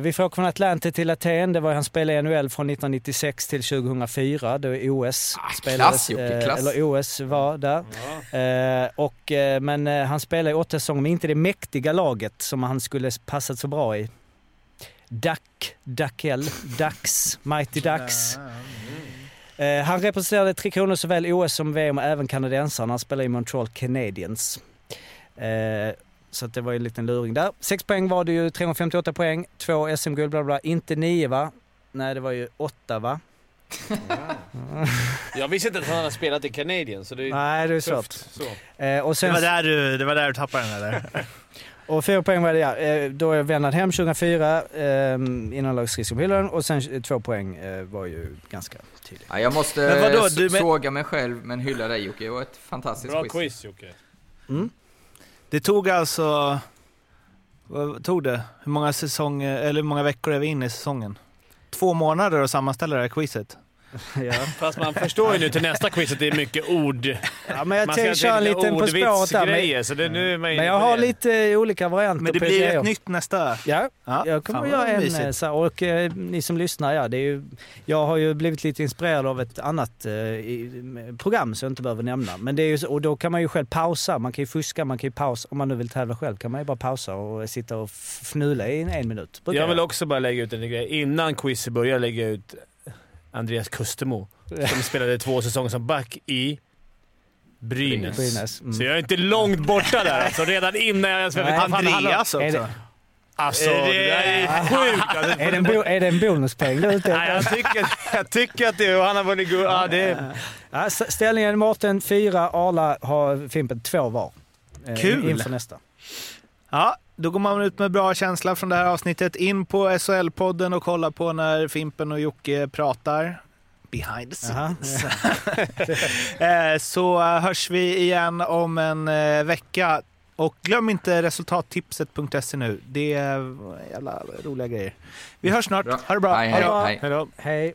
vi får åka från Atlanta till Aten. Det var han spelade i NHL från 1996 till 2004. Då OS spelades, Jocke, eh, klass. eller OS var där. Eh, och, eh, men eh, han spelade i åtta säsonger, men inte det mäktiga laget som han skulle passat så bra i. Duck, Duckell, Ducks, Mighty Ducks. Eh, han representerade Tre Kronor såväl OS som VM och även kanadensarna. Han spelade i Montreal Canadiens. Så att det var ju en liten luring där. Sex poäng var det ju, 358 poäng, två SM-guld, bla bla. Inte nio va? Nej, det var ju åtta va? Jag visste inte att han hade spelat i Canadian, så det är Nej, det är tufft. svårt. Så. Eh, och Det sen var där du, det var där du tappade den eller? Och fyra poäng var det ja. Eh, Då är Vennard hem 2004, eh, innanlagsskridskor på hyllan och sen eh, två poäng eh, var ju ganska tydligt. Ja, jag måste Men vadå, du men- såga mig själv men hylla dig Jocke. Det var ett fantastiskt Bra quiz. quiz Jocke. Det tog alltså... Vad tog det? Hur många, säsonger, eller hur många veckor är vi inne i säsongen? Två månader att sammanställa det här quizet. Ja. Fast man förstår ju nu till nästa quiz att det är mycket ord. Ja, men jag Man tänkte köra en lite liten På spåret där. Men, ordvitsgrejer, så det, nu är man inne men jag har det. lite eh, olika varianter Men det blir ett nytt nästa. Ja, Ja, jag kommer att göra en eh, så och eh, ni som lyssnar, ja, det är ju, jag har ju blivit lite inspirerad av ett annat eh, i, program som jag inte behöver nämna. Men det är ju, och då kan man ju själv pausa, man kan ju fuska, man kan ju pausa. Om man nu vill tävla själv kan man ju bara pausa och sitta och fnula i en, en minut. Brukar Jag vill också bara lägga ut en grej. Innan quizet börjar lägga jag ut Andreas Kustemo. Som spelade två säsonger som back i Brynäs. Brynäs, mm. Så jag är inte långt borta där alltså. Redan innan jag... Fan, han- Andreas också. Alltså, Är det- det där är sjukt. Alltså, Är det en, bo, är det en bonuspoäng du Nej, jag, tycker, jag tycker att det är... Han har vunnit guld. Ja, det Ja, ställningen Mårten 4, Arla har Fimpen 2 var. Eh, Kul. Inför nästa. Ja, då går man ut med bra känsla från det här avsnittet. In på SHL-podden och kolla på när Fimpen och Jocke pratar. Behind the scenes. Eh, Så eh, hörs vi igen om en eh, vecka. Och glöm inte resultattipset.se nu. Det är jävla roliga grejer. Vi hörs snart. Bra. Ha det bra. Hej, Hej. Hej.